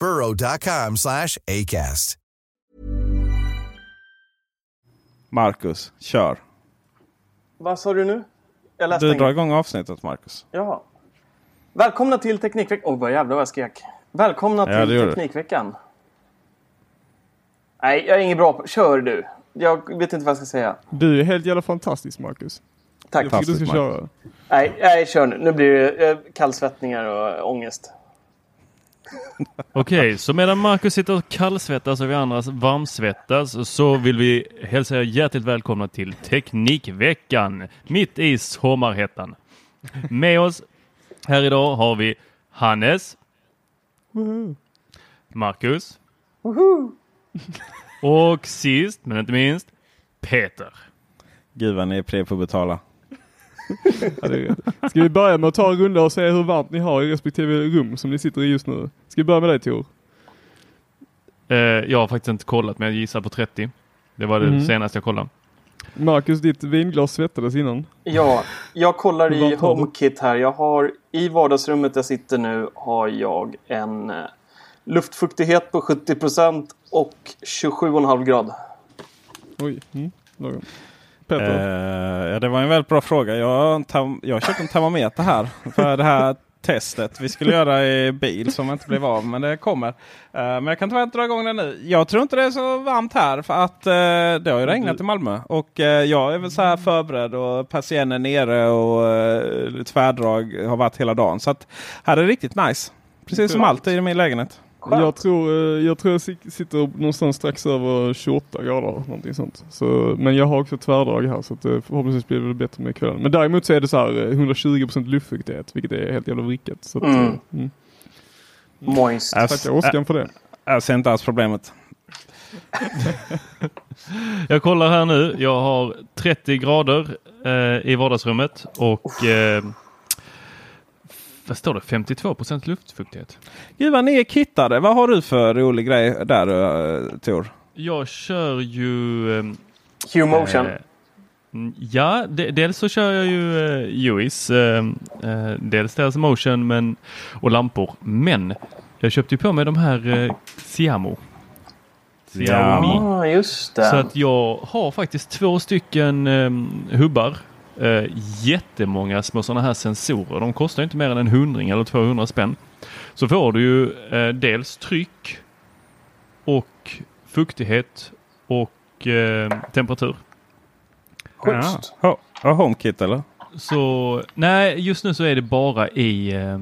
burrow.com slash ACAST. Marcus, kör. Vad sa du nu? Jag läste Du inget. drar igång avsnittet Marcus. Jaha. Välkomna till Teknikveckan. Oj, vad jävlar vad jag skrek. Välkomna Ja, det till. Teknikveckan. Nej, jag är ingen bra på... Kör du. Jag vet inte vad jag ska säga. Du är helt jävla fantastisk Marcus. Tack. Jag tycker du ska köra. Nej, nej, kör nu. Nu blir det eh, kallsvettningar och ångest. Okej, så medan Marcus sitter och kallsvettas och vi andra varmsvettas så vill vi hälsa er hjärtligt välkomna till Teknikveckan mitt i sommarhettan. Med oss här idag har vi Hannes, Marcus och sist men inte minst Peter. Gud vad ni är pre på att betala. Ja, det är rätt. Ska vi börja med att ta en runda och se hur varmt ni har i respektive rum som ni sitter i just nu? Ska vi börja med dig Tor? Eh, jag har faktiskt inte kollat men jag gissar på 30. Det var det Mhm. senaste jag kollade. Marcus, ditt vinglas svettades innan. Ja, jag kollar i? HomeKit här. Jag har i vardagsrummet jag sitter nu har jag en eh, luftfuktighet på 70% och 27,5 grad. Oj. Mm. lagom. Peter? Eh, ja, det var en väldigt bra fråga. Jag jag har köpt en termometer här för det här testet vi skulle göra i bil som inte blev av. Men det kommer. Eh, men jag kan tyvärr inte dra igång den nu. Jag tror inte det är så varmt här för att eh, det har ju regnat i Malmö. Och eh, jag är väl så här förberedd och persiennen nere och eh, tvärdrag har varit hela dagen. Så att här är det riktigt nice. Precis som alltid i min lägenhet. Jag tror, eh, jag tror jag si- sitter någonstans strax över 28 grader. Någonting sånt. Så, men jag har också tvärdrag här så att, eh, förhoppningsvis blir det bättre med kvällen. Men däremot så är det så här eh, 120% luftfuktighet vilket är helt jävla vrickat. Så att, Mm. eh, mm. Moist. Jag, Tackar Oskar för det. jag ser inte alls problemet. Jag kollar här nu. Jag har 30 grader eh, i vardagsrummet och eh, vad står det? 52 procent luftfuktighet. Gud vad ni är kittade. Vad har du för rolig grej där uh, Tor? Jag kör ju... Eh, Hugh Motion. eh, mm, ja, de, dels så kör jag ju eh, UIs, eh, eh, dels deras motion men, och lampor. Men jag köpte ju på mig de här eh, Siamo. Xiaomi. ah, just det. Så att jag har faktiskt två stycken eh, hubbar. Eh, jättemånga små sådana här sensorer. De kostar inte mer än en hundring eller 200 spänn. Så får du ju eh, dels tryck och fuktighet och eh, temperatur. Schysst. Ja. Ha, HomeKit eller? Så nej, just nu så är det bara i eh,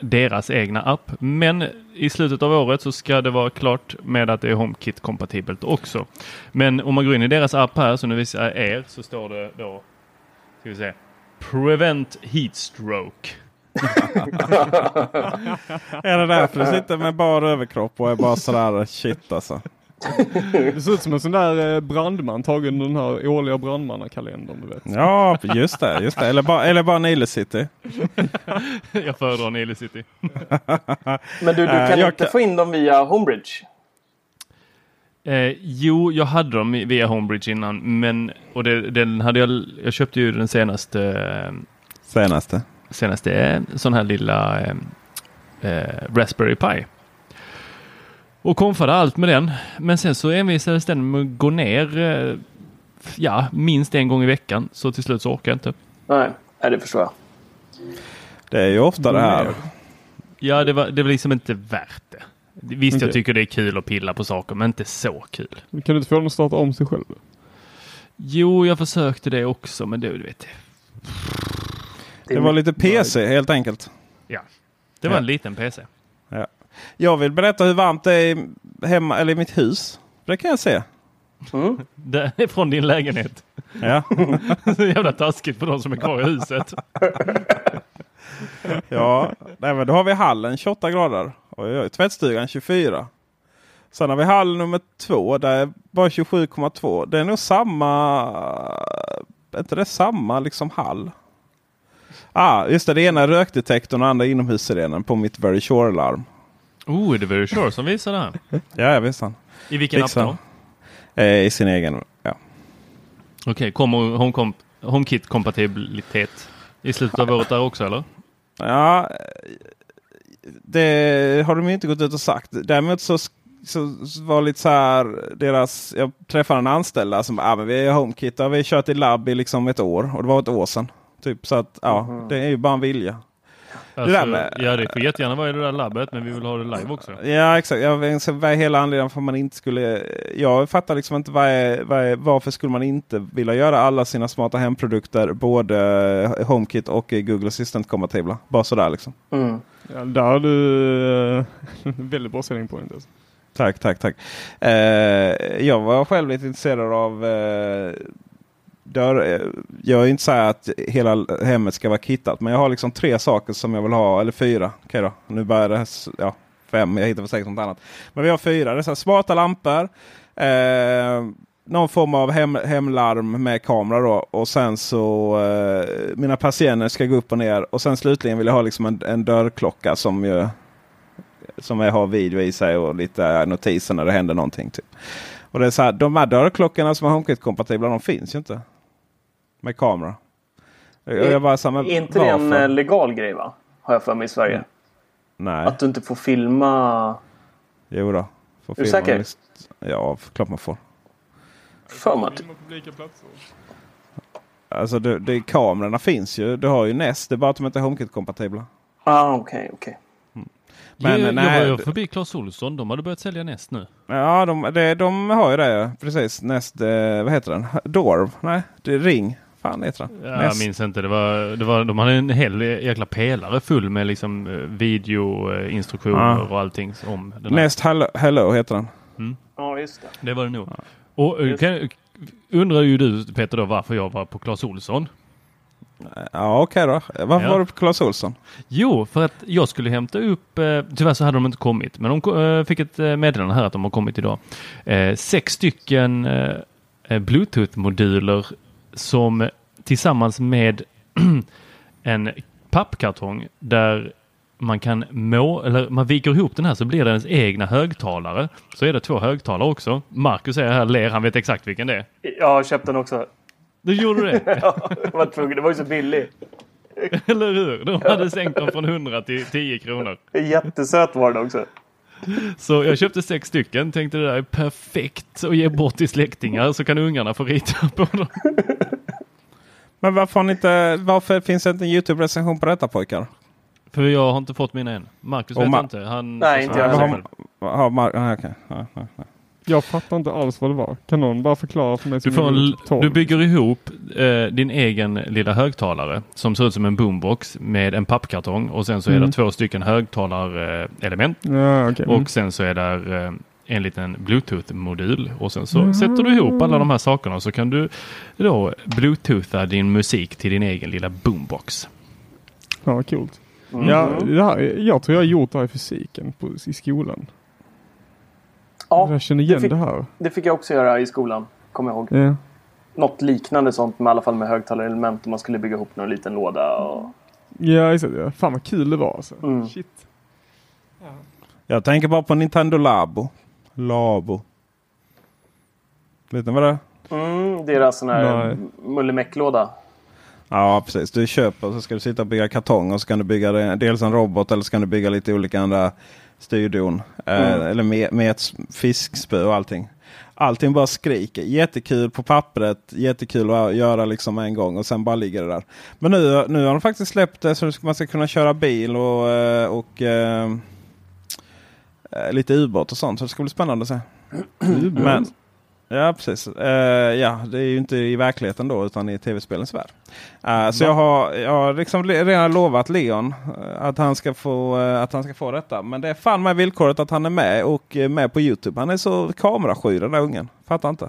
deras egna app. Men i slutet av året så ska det vara klart med att det är HomeKit kompatibelt också. Men om man går in i deras app här, så nu visar jag er, så står det då, ska vi se, Prevent Heat Stroke. Är det därför du sitter med bara överkropp och är bara sådär shit alltså? Det ser ut som en sån där eh, brandman tagen ur den här årliga brandmannakalendern du vet. Ja, just det. Just det. Eller, bara, eller bara Nile City. jag föredrar Nile City. Men du, du Eh, kan jag inte kan- få in dem via Homebridge? Eh, jo, jag hade dem i- via Homebridge innan, men och det, den hade jag, jag köpte ju den senaste, Senaste. senaste eh, sån här lilla eh, eh, Raspberry Pi. Och konfade allt med den. Men sen så envisades den med att gå ner eh, ja, minst en gång i veckan. Så till slut så orkar jag inte. Nej, nej, det förstår jag. Det är ju ofta det här. Ja, det var, det var liksom inte värt det. Visst, jag Okej. tycker det är kul att pilla på saker, men inte så kul. Kan du inte få den att starta om sig själv? Jo, jag försökte det också, men det, du vet, Det var lite PC helt enkelt. ja. Det var Ja. en liten PC. Jag vill berätta hur varmt det är hemma eller i mitt hus. Det kan jag se. Mm. Det är från din lägenhet. Ja, Så jävla taskigt för de som är kvar i huset. ja. Nej, men då har vi hallen 28 grader. Oj, oj, tvättstugan 24. Sen har vi hall nummer två. Där är bara 27,2. Det är nog samma. Är inte det samma liksom hall? Ah, just det. Det ena är rökdetektorn och andra inomhussirenen på mitt Very Sure-larm. Oh, är det Very Sure som visar det här? Ja, jag visst han. I vilken Fixar. app då? Eh, I sin egen. Ja. Okej, kommer HomeCom- HomeKit-kompatibilitet i slutet av året där också eller? Ja, det har de inte gått ut och sagt. Däremot så, så, så var lite så här. Deras, jag träffade en anställda som ah, men vi är HomeKit. och Vi har kört i labb i liksom ett år och det var ett år sedan. Typ så att ja, det är ju bara en vilja. Alltså, där med- Ja, det får jättegärna vara i det där labbet, men vi vill ha det live också. Ja exakt. Jag vet inte vad är hela anledningen för man inte skulle. Jag fattar liksom inte vad är, vad är, varför skulle man inte vilja göra alla sina smarta hemprodukter både HomeKit och Google Assistant kompatibla. Bara sådär liksom. Mm. Ja, där har du eh, väldigt bra selling point. Alltså. Tack, tack, tack. Eh, jag var själv lite intresserad av eh, dörr. Eh, jag är inte så här att hela hemmet ska vara kittat. Men jag har liksom tre saker som jag vill ha. Eller fyra. Okej då. Nu börjar det. här. Ja, fem. Jag hittar säkert något annat. Men vi har fyra. Det är så här smarta lampor. Eh, någon form av hem, hemlarm med kamera då. Och sen så eh, mina persienner ska gå upp och ner. Och sen slutligen vill jag ha liksom en, en dörrklocka som ju som har video i sig och lite notiser när det händer någonting. Typ. Och det är så här, de här dörrklockorna som är HomeKit-kompatibla de finns ju inte. Med kamera. Och jag bara, så här, men Är inte det en varför? eh, legal grej va? Har jag för mig i Sverige. Nej, Att du inte får filma. jo då. Får Är du filma säker? visst. Ja, klart man får. För mig. Alltså det, det, kamerorna finns ju. Du har ju Nest. Det är bara att de inte är HomeKit-kompatibla. Ah, okej, okej. Men, jag, nej, jag var ju förbi Clas Ohlson. De hade börjat sälja Nest nu. Ja, de, det, de har ju det. ja. Precis. Nest, eh, vad heter den? Dorv? Nej, det är Ring. Fan heter den? Ja, jag minns inte. Det var, det var, de hade en hel jäkla pelare full med liksom eh, videoinstruktioner Ja. och allting om den. Nest Hello, Hello heter den. Ja, just det. Det var det nog. Och eh, kan, undrar ju du Peter då varför jag var på Clas Ohlson? Ja, okej då. Varför Ja. var du på Clas Ohlson? Jo, för att jag skulle hämta upp, eh, tyvärr så hade de inte kommit, men de eh, fick ett meddelande här att de har kommit idag. Eh, sex stycken Bluetooth-moduler som tillsammans med en pappkartong där man kan må, eller man viker ihop den här så blir det ens egna högtalare. Så är det två högtalare också. Marcus är här, ler, han vet exakt vilken det är. Jag har köpt den också. Du gjorde det? Ja, jag var tvungen. Det var ju så billig. Eller hur? De hade sänkt dem från 100 till 10 kronor. Jättesöt var den också. Så jag köpte sex stycken, tänkte det där är perfekt att ge bort till släktingar så kan ungarna få rita på dem. Men varför, har ni inte, varför finns det inte en Youtube-recension på detta pojkar? För jag har inte fått mina än. Marcus Och vet Ma- jag inte. Han Nej, inte jag själv. har, har Mar- ah, okej. Ja, ja, ja. Jag fattar inte alls vad det var. Kan någon bara förklara för mig? Du, får är en, du bygger ihop eh, din egen lilla högtalare som ser ut som en boombox med en pappkartong och sen så är Mm. det två stycken högtalarelement Ja. Mm. och sen så är det eh, en liten bluetooth-modul och sen så sätter du ihop alla de här sakerna så kan du då bluetootha din musik till din egen lilla boombox. Ja, coolt. Mm. Ja, här, jag tror jag har gjort det här i fysiken på, i skolan. Ja, jag känner igen det fick- det här. det fick jag också göra i skolan. Kommer jag ihåg. Ja. Något liknande sånt med i alla fall med högtalarelement. och Man skulle bygga ihop någon liten låda. Och... Ja, exakt. Ja. Fan vad kul det var alltså. Mm. Shit. Jag tänker bara på Nintendo Labo. Labo. Vet ni vad det är? Mm, deras sån här Nej. Ja precis. Du köper och så ska du sitta och bygga kartong och så kan du bygga det- dels en robot eller så kan du bygga lite olika andra styrdon. Eh, eller med, med ett fiskspö och allting. Allting bara skriker. Jättekul på pappret. Jättekul att göra liksom en gång och sen bara ligger det där. Men nu, nu har de faktiskt släppt det så man ska kunna köra bil och, eh, och eh, eh, lite ubåt och sånt. Så det ska bli spännande att se. Men, ja, precis. Eh, ja, det är ju inte i verkligheten då utan i tv-spelens värld. Eh, så jag har, jag har liksom redan lovat Leon eh, att han, ska få, att han ska få detta. Men det är fan med villkoret att han är med och med på Youtube. Han är så kamerasky den där ungen. Fattar inte.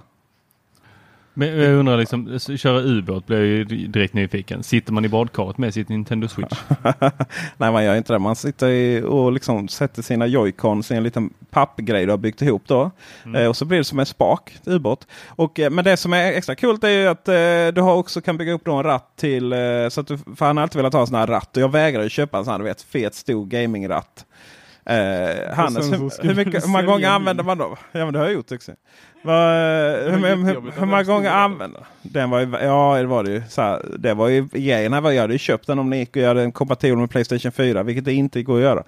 Men jag undrar liksom, köra ubåt blir jag ju direkt nyfiken. Sitter man i badkaret med sitt Nintendo Switch? Nej man gör inte det. Man sitter och liksom sätter sina joycons i en liten pappgrej du har byggt ihop. Då. Eh, och så blir det som en spak ubåt. Och, eh, men det som är extra kul är ju att eh, du har också kan bygga upp en ratt till. Så att du, för han har alltid velat ha en sån här ratt. Och jag vägrade köpa en sån här du vet, fet stor gamingratt. Eh, Hannes, hur, hur, mycket, hur många gånger använder man då? Ja men det har jag gjort också. Vad, hur, hur, hur, många gånger använder den? Var ju, ja det var det ju. Så här, det var ju var jag hade ju köpt den om ni gick och göra den kompatibel med Playstation 4. Vilket det inte går att göra.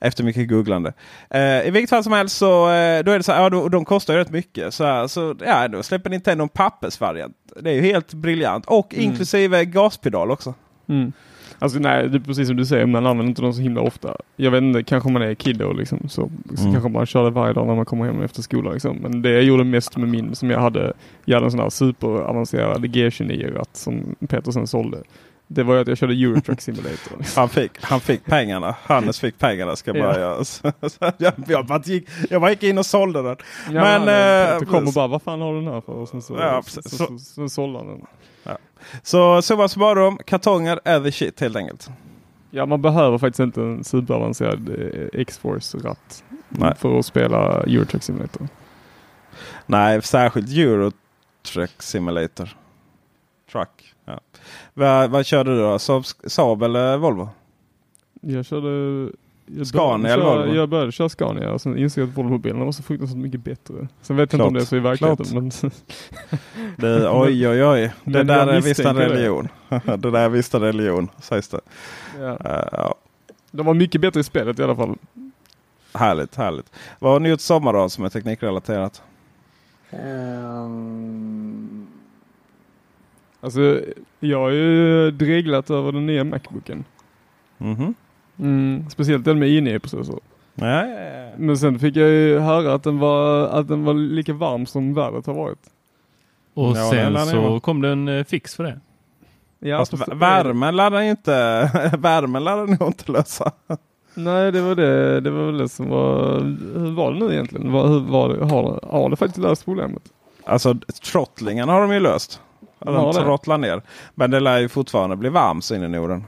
Efter mycket googlande. Eh, I vilket fall som helst så eh, då är det så här, ja, då, de kostar ju rätt mycket. Så, här, så ja, då släpper Nintendo en pappersvariant. Det är ju helt briljant. Och inklusive gaspedal också. Mm. Alltså nej, det är precis som du säger, man använder inte dem så himla ofta. Jag vet inte, kanske man är kiddo liksom, så, så Mm. kanske man kör det varje dag när man kommer hem efter skolan. Liksom. Men det jag gjorde mest med min, som jag hade, jag hade en sån här superavancerad G29-ratt som Peter sen sålde. Det var ju att jag körde Eurotruck Simulator. Liksom. Han fick, han fick pengarna. Hannes fick pengarna ska jag bara Ja. jag, jag, bara gick, jag bara gick in och sålde den. Ja, Men, men, eh, Peter kom och bara, vad fan har du den här för? Och sen så, Ja, så, så, så, så sålde han den. Så summa summarum, kartonger är the shit helt enkelt. Ja, man behöver faktiskt inte en superavancerad eh, X-Force-ratt för att spela Eurotruck Simulator. Nej, särskilt Euro Truck Simulator. Truck. Ja. Vad, vad körde du då? Saab, Saab eller Volvo? Jag körde... Jag Scania eller Volvo? Jag började köra Scania och sen insåg jag att Volvobilarna var så fruktansvärt mycket bättre. Sen vet jag inte om det är så i verkligheten. Men Det, oj oj oj. Det Men där är visst en religion. det där är visst en religion sägs det. ja. Eh, ja. De var mycket bättre i spelet i alla fall. Härligt, härligt. Vad har ni gjort sommar då som är teknikrelaterat? Ehm, Alltså, jag har ju dreglat över den nya Macbooken. Mhm. Mm, speciellt den med i9-processor. Ja, ja, ja. Men sen fick jag ju höra att den var, att den var lika varm som vädret har varit. Och Ja, sen så vara. kom det en eh, fix för det. Ja, Fast värmen lär den ju inte, värmen lär den nog inte lösa. Nej, det var det, det var väl det som var, hur var det nu egentligen? Vad, hur var det, har, har det faktiskt löst problemet? Alltså trottlingen har de ju löst. Ja, De det. trottlar ner. Men det lär ju fortfarande bli varmt så in i Norden.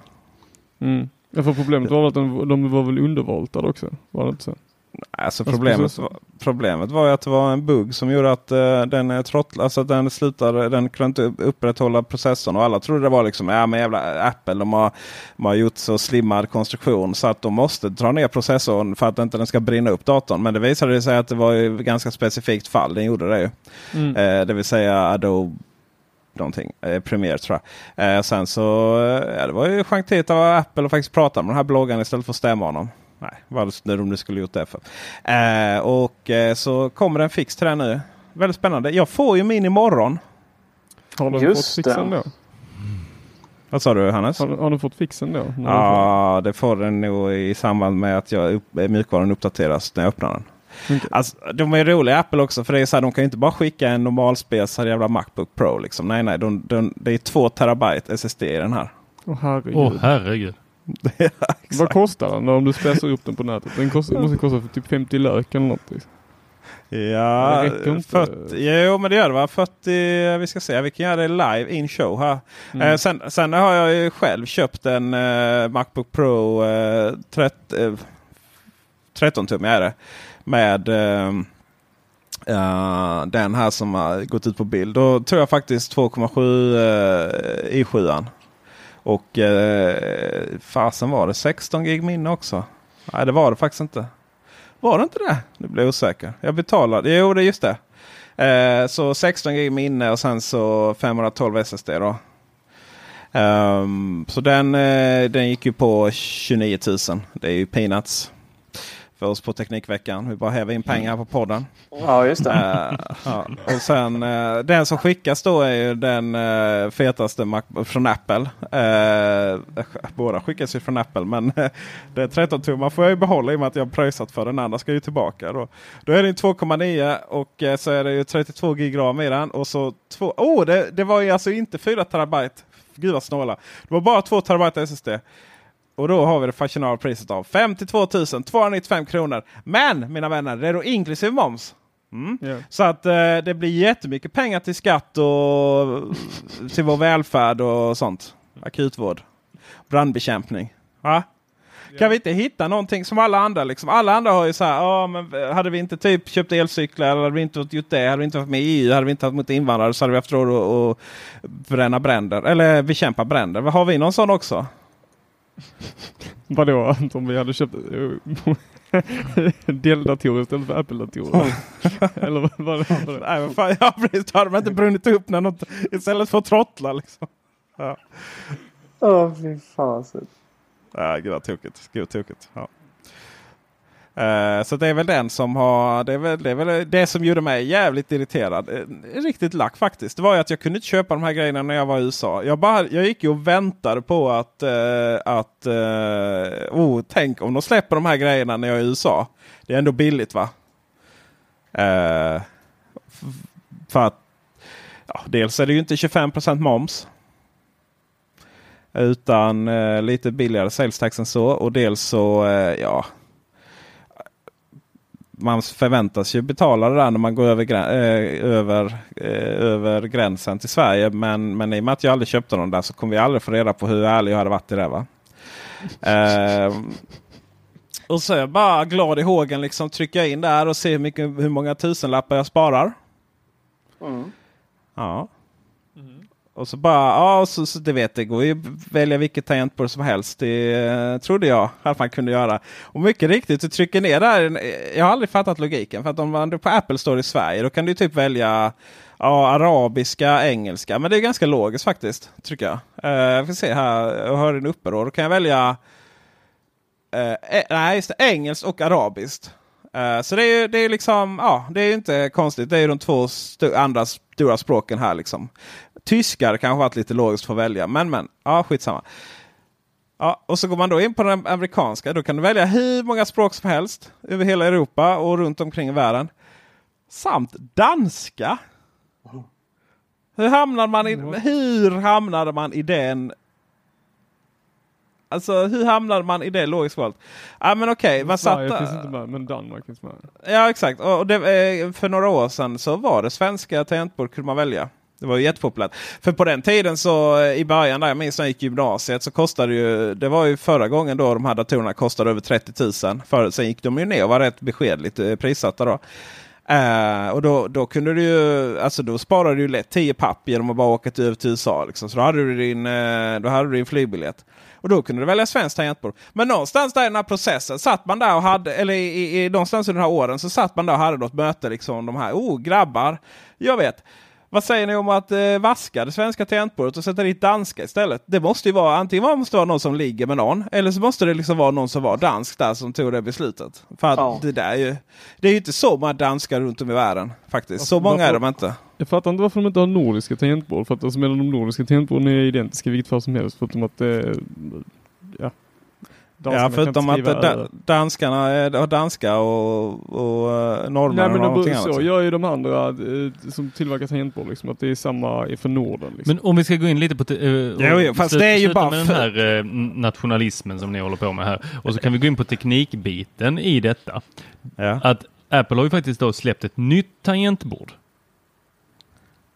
Mm. Ja, för problemet var att de, de var väl undervoltade också? Var det inte så? Alltså Fast problemet, var, problemet var ju att det var en bugg som gjorde att uh, den uh, trottlade, alltså den slutade, den kunde inte upprätthålla processorn och alla trodde det var liksom, ja men jävla Apple de har, de har gjort så slimmad konstruktion så att de måste dra ner processorn för att inte den ska brinna upp datorn. Men det visade sig att det var ju ganska specifikt fall, den gjorde det ju. Mm. Eh, det vill säga Adobe någonting. Eh, Premiere tror jag. Eh, sen så eh, ja, det var ju gentilt av Apple att faktiskt prata med den här bloggaren istället för att stämma honom. Nej, vad de skulle gjort det för. Eh, och eh, så kommer det en fix till det nu. Väldigt spännande. Jag får ju min imorgon. Har du Just fått fixen det. då? Vad sa du Hannes? Har, har du fått fixen då? Ja, det får den nog i samband med att jag upp, eh, mjukvaran uppdateras när jag öppnar den. Alltså, de är roliga Apple också för det är så här, de kan ju inte bara skicka en normalspesad jävla Macbook Pro. Liksom. Nej, nej, de, de, det är två terabyte SSD i den här. Åh herregud. Åh herregud. Vad kostar den då om du spesar upp den på nätet? Den kostar, måste kosta för typ 50 lök eller något. Liksom. Ja, Det räcker inte. 40, jo men det gör det va? 40, vi ska se, vi kan göra det live in show här. Mm. Eh, sen, sen har jag ju själv köpt en eh, Macbook Pro eh, 30, eh, 13 tum är det. Med Uh, den här som har gått ut på bild. Då tror jag faktiskt 2,7 uh, eh, i 7 Och uh, fasen var det 16 gig minne också? Nej det var det faktiskt inte. Var det inte det? Nu blir jag osäker. Jag betalade. Jo det är just det. Uh, så 16 gig minne och sen så 512 SSD. Då. Um, så den, den gick ju på 29 000. Det är ju peanuts för oss på Teknikveckan. Vi bara häver in pengar på podden. Ja, just det. Uh, ja. Och sen uh, den som skickas då är ju den uh, fetaste Mac från Apple. båda skickas ju från Apple men det är 13 tummar får jag ju behålla i och med att jag har pröjsat för den andra ska ju tillbaka. Då, då är det 2,9 och så är det ju 32 gig ram i den. Och så två, oh, det, det var ju alltså inte 4 terabyte. Gud vad snåla. Det var bara 2 terabyte SSD. Och då har vi det fashionabla priset av 52 295 kronor. Men mina vänner, det är då inklusive moms. Mm. Yeah. Så att eh, det blir jättemycket pengar till skatt och till vår välfärd och sånt. Akutvård. Brandbekämpning. Va? Kan vi inte hitta någonting som alla andra? Liksom? Alla andra har ju så här. Oh, men hade vi inte typ köpt elcyklar eller hade vi inte gjort det. Hade vi inte varit med i EU. Hade vi inte haft mot invandrare så hade vi haft råd att bränna bränder. Eller bekämpa bränder. Har vi någon sån också? Vadå? Om vi hade köpt Dell-datorer istället för Apple-datorer? Eller vad var det? Nej, men fan, ja, precis. Har de inte brunnit upp när något, istället för att trottla liksom? Ja. Åh, fy fasen. Ja, gud vad tokigt. Gud tokigt. Ja. Uh, så det är väl den som har det, är väl, det, är väl det som gjorde mig jävligt irriterad. Eh, riktigt lack faktiskt. Det var ju att jag kunde inte köpa de här grejerna när jag var i USA. Jag, bara, jag gick ju och väntade på att, uh, att oh, tänk om de släpper de här grejerna när jag är i USA. Det är ändå billigt va? för att ja, dels är det ju inte 25% moms. Utan lite billigare sales tax än så. Och dels så ja man förväntas ju betala det där när man går över, äh, över, äh, över gränsen till Sverige. Men, men i och med att jag aldrig köpte någon där så kommer vi aldrig få reda på hur ärlig jag hade varit i det. Va? uh, och så är jag bara glad i hågen liksom trycka in där och se hur, mycket, hur många tusenlappar jag sparar. Mm. Ja. Och så bara, ja, så, så det vet det går ju välja vilket tangentbord som helst. Det eh, trodde jag att man kunde göra. Och mycket riktigt, du trycker ner där. Jag har aldrig fattat logiken. För att om man på Apple står i Sverige då kan du typ välja ja, arabiska, engelska. Men det är ganska logiskt faktiskt. Tycker jag. Uh, jag får se här, jag har den uppe då. Då kan jag välja uh, nej, just det, engelskt och arabiskt. Så det är ju det är liksom, ja, det är inte konstigt. Det är ju de två st andra stora språken här liksom. Tyskar kanske varit lite logiskt för att välja. Men men, ja skitsamma. Ja, och så går man då in på den amerikanska. Då kan du välja hur många språk som helst över hela Europa och runt omkring i världen. Samt danska. Hur hamnar man i, hur hamnade man i den? Alltså hur hamnade man i det logiskt valt? Ja men okej. Okay, Sverige finns inte med men Danmark finns med. Ja exakt. Och det, eh, för några år sedan så var det svenska tangentbord kunde man välja. Det var ju jättepopulärt. För på den tiden så eh, i början där jag minns när jag gick gymnasiet så kostade ju. Det var ju förra gången då de här datorerna kostade över 30 000. För, sen gick de ju ner och var rätt beskedligt eh, prissatta då. Uh, och då, då kunde du ju, alltså då sparade du lätt 10 papp genom att bara åka till, över till USA. Liksom. Så då hade, du din, då hade du din flygbiljett. Och då kunde du välja svenskt tangentbord. Men någonstans där i den här processen satt man där och hade, eller i, i, någonstans under de här åren så satt man där och hade något möte. Liksom, de här, oh grabbar, jag vet. Vad säger ni om att eh, vaska det svenska tangentbordet och sätta dit danska istället? Det måste ju vara antingen måste vara någon som ligger med någon eller så måste det liksom vara någon som var dansk där som tog det beslutet. För att ja. det där är ju, det är ju inte så många danskar runt om i världen faktiskt. Så många varför, är de inte. Jag fattar inte varför de inte har nordiska tangentbord. För att alltså, de nordiska tangentborden är identiska i vilket fall som helst. Förutom att det eh, ja, ja, förutom att da, danskarna har danska och, och uh, norrmännen har någonting annat. Så gör ju de andra uh, som tillverkar tangentbord. Liksom, att det är samma för Norden. Liksom. Men om vi ska gå in lite på uh, jo, jo, fast det är ju bara med den här uh, nationalismen som ni håller på med här. Och så kan vi gå in på teknikbiten i detta. Ja. Att Apple har ju faktiskt då släppt ett nytt tangentbord.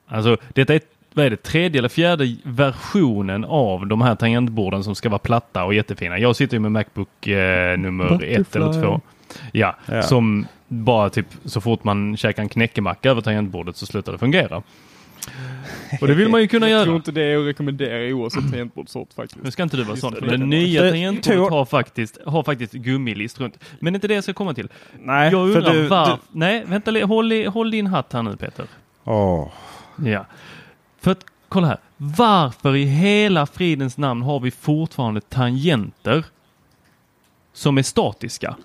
Alltså detta är ett vad är det, tredje eller fjärde versionen av de här tangentborden som ska vara platta och jättefina. Jag sitter ju med Macbook eh, nummer Butterfly. ett eller två. Ja, ja, som bara typ så fort man käkar en knäckemacka över tangentbordet så slutar det fungera. Och det vill man ju kunna Jag tror göra. inte det är att rekommendera oavsett tangentbordssort faktiskt. Nu ska inte du vara sån. Det det. nya Det- tangentbordet har faktiskt, har faktiskt gummilist runt. Men inte det jag ska komma till. Nej, Jag för undrar du, varför... du, Nej, vänta håll, håll din hatt här nu Peter. Åh. Ja. För att, kolla här. Varför i hela fridens namn har vi fortfarande tangenter som är statiska?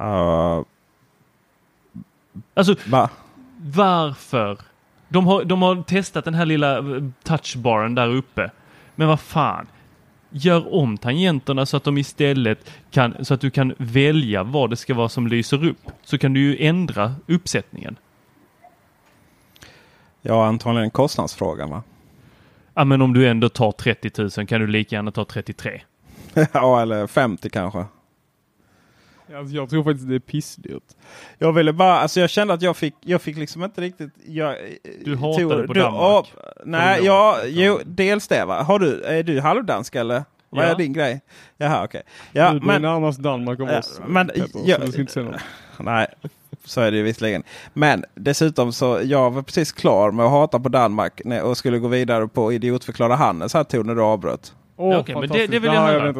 Uh, Alltså, va? varför? De har, de har testat den här lilla eh, touchbaren där uppe. Men vad fan. Gör om tangenterna så att de istället kan, så att du kan välja vad det ska vara som lyser upp. Så kan du ju ändra uppsättningen. Ja, antagligen kostnadsfrågan va? Ja, men om du ändå tar 30 000 kan du lika gärna ta 33. ja, eller 50 kanske. Alltså, jag tror faktiskt det är pissdyrt. Jag ville bara, alltså jag kände att jag fick, jag fick liksom inte riktigt... Jag, Du hatade Tor, på du, Danmark. ja, nej, ja, jo, dels det va. Har du, är du halvdansk eller? Vad Ja. är din grej? Jaha, okej. Ja, du, du är men, närmast Danmark av Ja, oss. men- Peter, ja, så du ska inte säga något. nej, så är det ju visserligen. Men dessutom så, jag var precis klar med att hata på Danmark och skulle gå vidare på idiotförklara Hannes här Tor när du avbröt. Åh, okej, men det- det vill jag höra.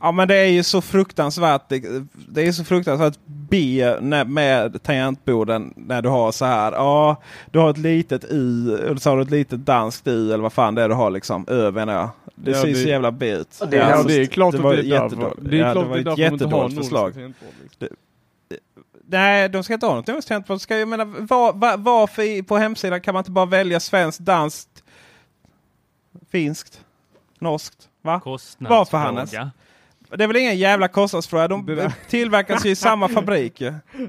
Ja men det är ju så fruktansvärt. Det, det är så fruktansvärt B när, med tangentborden när du har så här. Ja, du har ett litet i eller så har du ett litet danskt i eller vad fan det är du har liksom. Ö menar jag. Det Ja, ser det- så jävla B ut. Ja, det är Ja, alltså- det är klart det att var det är därför. Det är Ja, klart det var ett jättedåligt förslag. liksom. Nej, de ska inte ha något. Ska jag menar, var, var, varför i- på hemsidan kan man inte bara välja svenskt, danskt, finskt, norskt? Va? Varför, Hannes? Det är väl ingen jävla kostnadsfråga. De tillverkas ju i samma fabrik.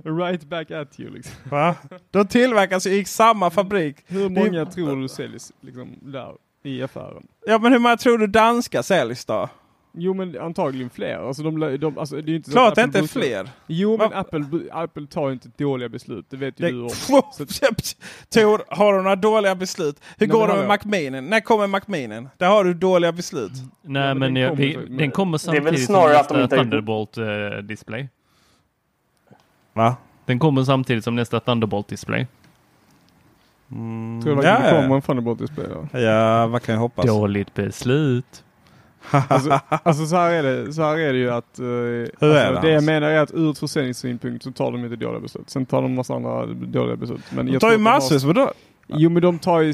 Right back at you liksom. Va? De tillverkas ju i samma fabrik. Hur Det många tror du säljs liksom, där i affären? Ja men hur många tror du danska säljs då? Jo men antagligen fler. Alltså, de, de, alltså, det är ju inte Klart att det Apple inte är brukar- fler. Jo men Va- Apple, Apple tar ju inte dåliga beslut. Det vet ju Det, du om. Tor, har du några dåliga beslut? Hur Nej, går det med. Macminen? När kommer Macminen? Där har du dåliga beslut. Nej, Ja, men den jag, kommer vi, den kommer Det är väl samtidigt snarare som nästa Thunderbolt-display. Va? den kommer samtidigt som nästa Thunderbolt-display. Mm, Tror du ja, verkligen det ja. kommer en Thunderbolt-display då? ja, vad kan jag hoppas? Dåligt beslut. Alltså, alltså så, här är det, så här är det ju att... Är alltså, det, det jag Hans? menar är att ur ett försäljningssynpunkt så tar de inte dåliga beslut. Sen tar de massa andra dåliga beslut. Men De tar ju de massvis med då. Jo men de tar ju,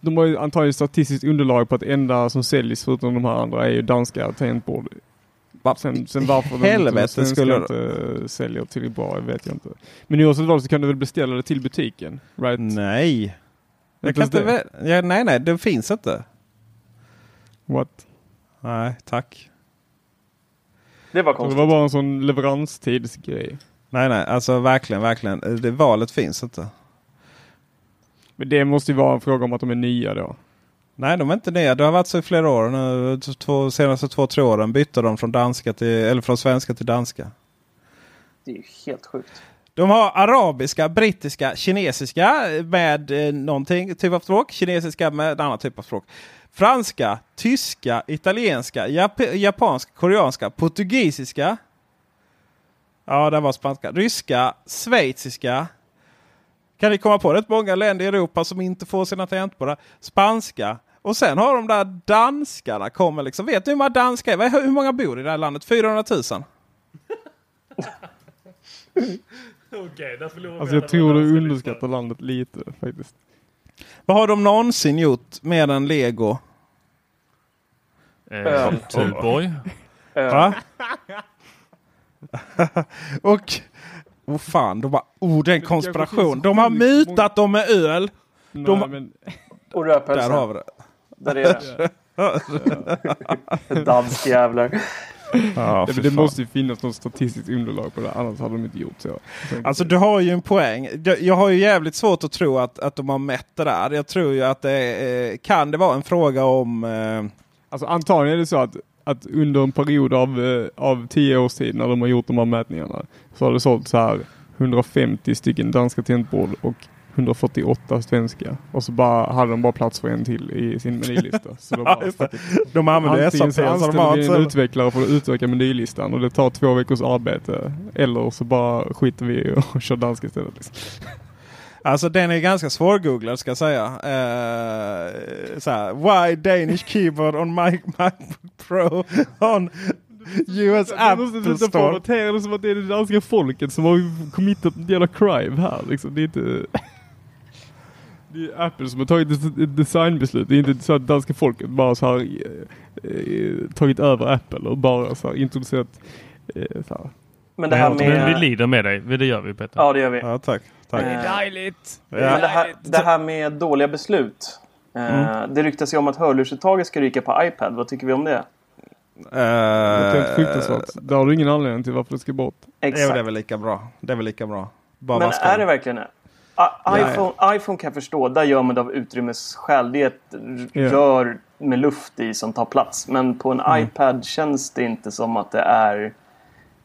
de har ju antagligen statistiskt underlag på att enda som säljs förutom de här andra är ju danska tangentbord. Sen, sen varför de Helvete svenska skulle- inte säljer tillräckligt bra vet jag inte. Men oavsett vad så kan du väl beställa det till butiken? Right? Nej. Jag Inte kan inte ja, nej, nej, det finns inte. What? Nej, tack. Det var Så det konstigt. var bara en sån leveranstidsgrej. Nej, nej, alltså verkligen, verkligen. Det valet finns inte. Men det måste ju vara en fråga om att de är nya då. Nej, de är inte det. Det har varit så i flera år nu. Två, senaste två, tre åren bytte de från, danska till, eller från svenska till danska. Det är ju helt sjukt. De har arabiska, brittiska, kinesiska med eh, någonting typ av språk. Kinesiska med en annan typ av språk. Franska, tyska, italienska, jap- japanska, koreanska, portugisiska. Ja, det var spanska. Ryska, schweiziska. Kan ni komma på rätt många länder i Europa som inte får sina tangentbord? Spanska. Och sen har de där danskarna kommer liksom. Vet ni hur många danskar är? Hur många bor i det här landet? 400 000? Alltså jag tror du underskattar landet lite faktiskt. Vad har de någonsin gjort mer än lego? Eh. Tuborg. Va? och... Oh fan, de bara... Oh, det är en konspiration. De har mutat dem med öl. Nej, De- men, Och Där rödpölse. har vi det. Där är det. Dansk jävlar. Ja, det, fan. måste ju finnas något statistiskt underlag på det, annars hade de inte gjort så. Alltså du har ju en poäng. Jag, har ju jävligt svårt att tro att, att de har mätt det där. Jag tror ju att det är, kan det vara en fråga om... Eh, Alltså antagligen är det så att, att under en period av, eh, av tio års tid när de har gjort de här mätningarna så har det sålt så här 150 stycken danska tangentbord och 148 svenska. Och så bara hade de bara plats för en till i sin menylista. Så de, bara, it. de använder SAP så anställer vi en utvecklare för att utöka menylistan och det tar två veckors arbete. Eller så bara skiter vi och kör danska istället. Liksom. Alltså den är ganska svårgooglad ska jag säga. Uh, så här, Why Danish keyboard on Mac Macbook Pro on US Apple Store? Det som att det är det danska folket som har committat en jävla crime här. Liksom. Det är inte... Det är Apple som har tagit ett designbeslut. Det är inte så att danska folket bara så här eh, tagit över Apple och bara så här introducerat eh, så här. Men det här med... Men vi lider med dig. Det gör vi Peter. Ja det gör vi. Ja tack. tack. Det är dejligt. Ja. Men det, här, det här med dåliga beslut. Eh, mm. Det ryktas ju om att hörlursuttaget ska ryka på iPad. Vad tycker vi om det? Uh, det är fruktansvärt. Där har du ingen anledning till varför det ska bort. Exakt. Det är väl lika bra. Det är väl lika bra. Bara Men är det verkligen det? iPhone, iPhone kan jag förstå, där gör man det av utrymmesskäl. Det är ett yeah. rör med luft i som tar plats. Men på en mm. iPad känns det inte som att det är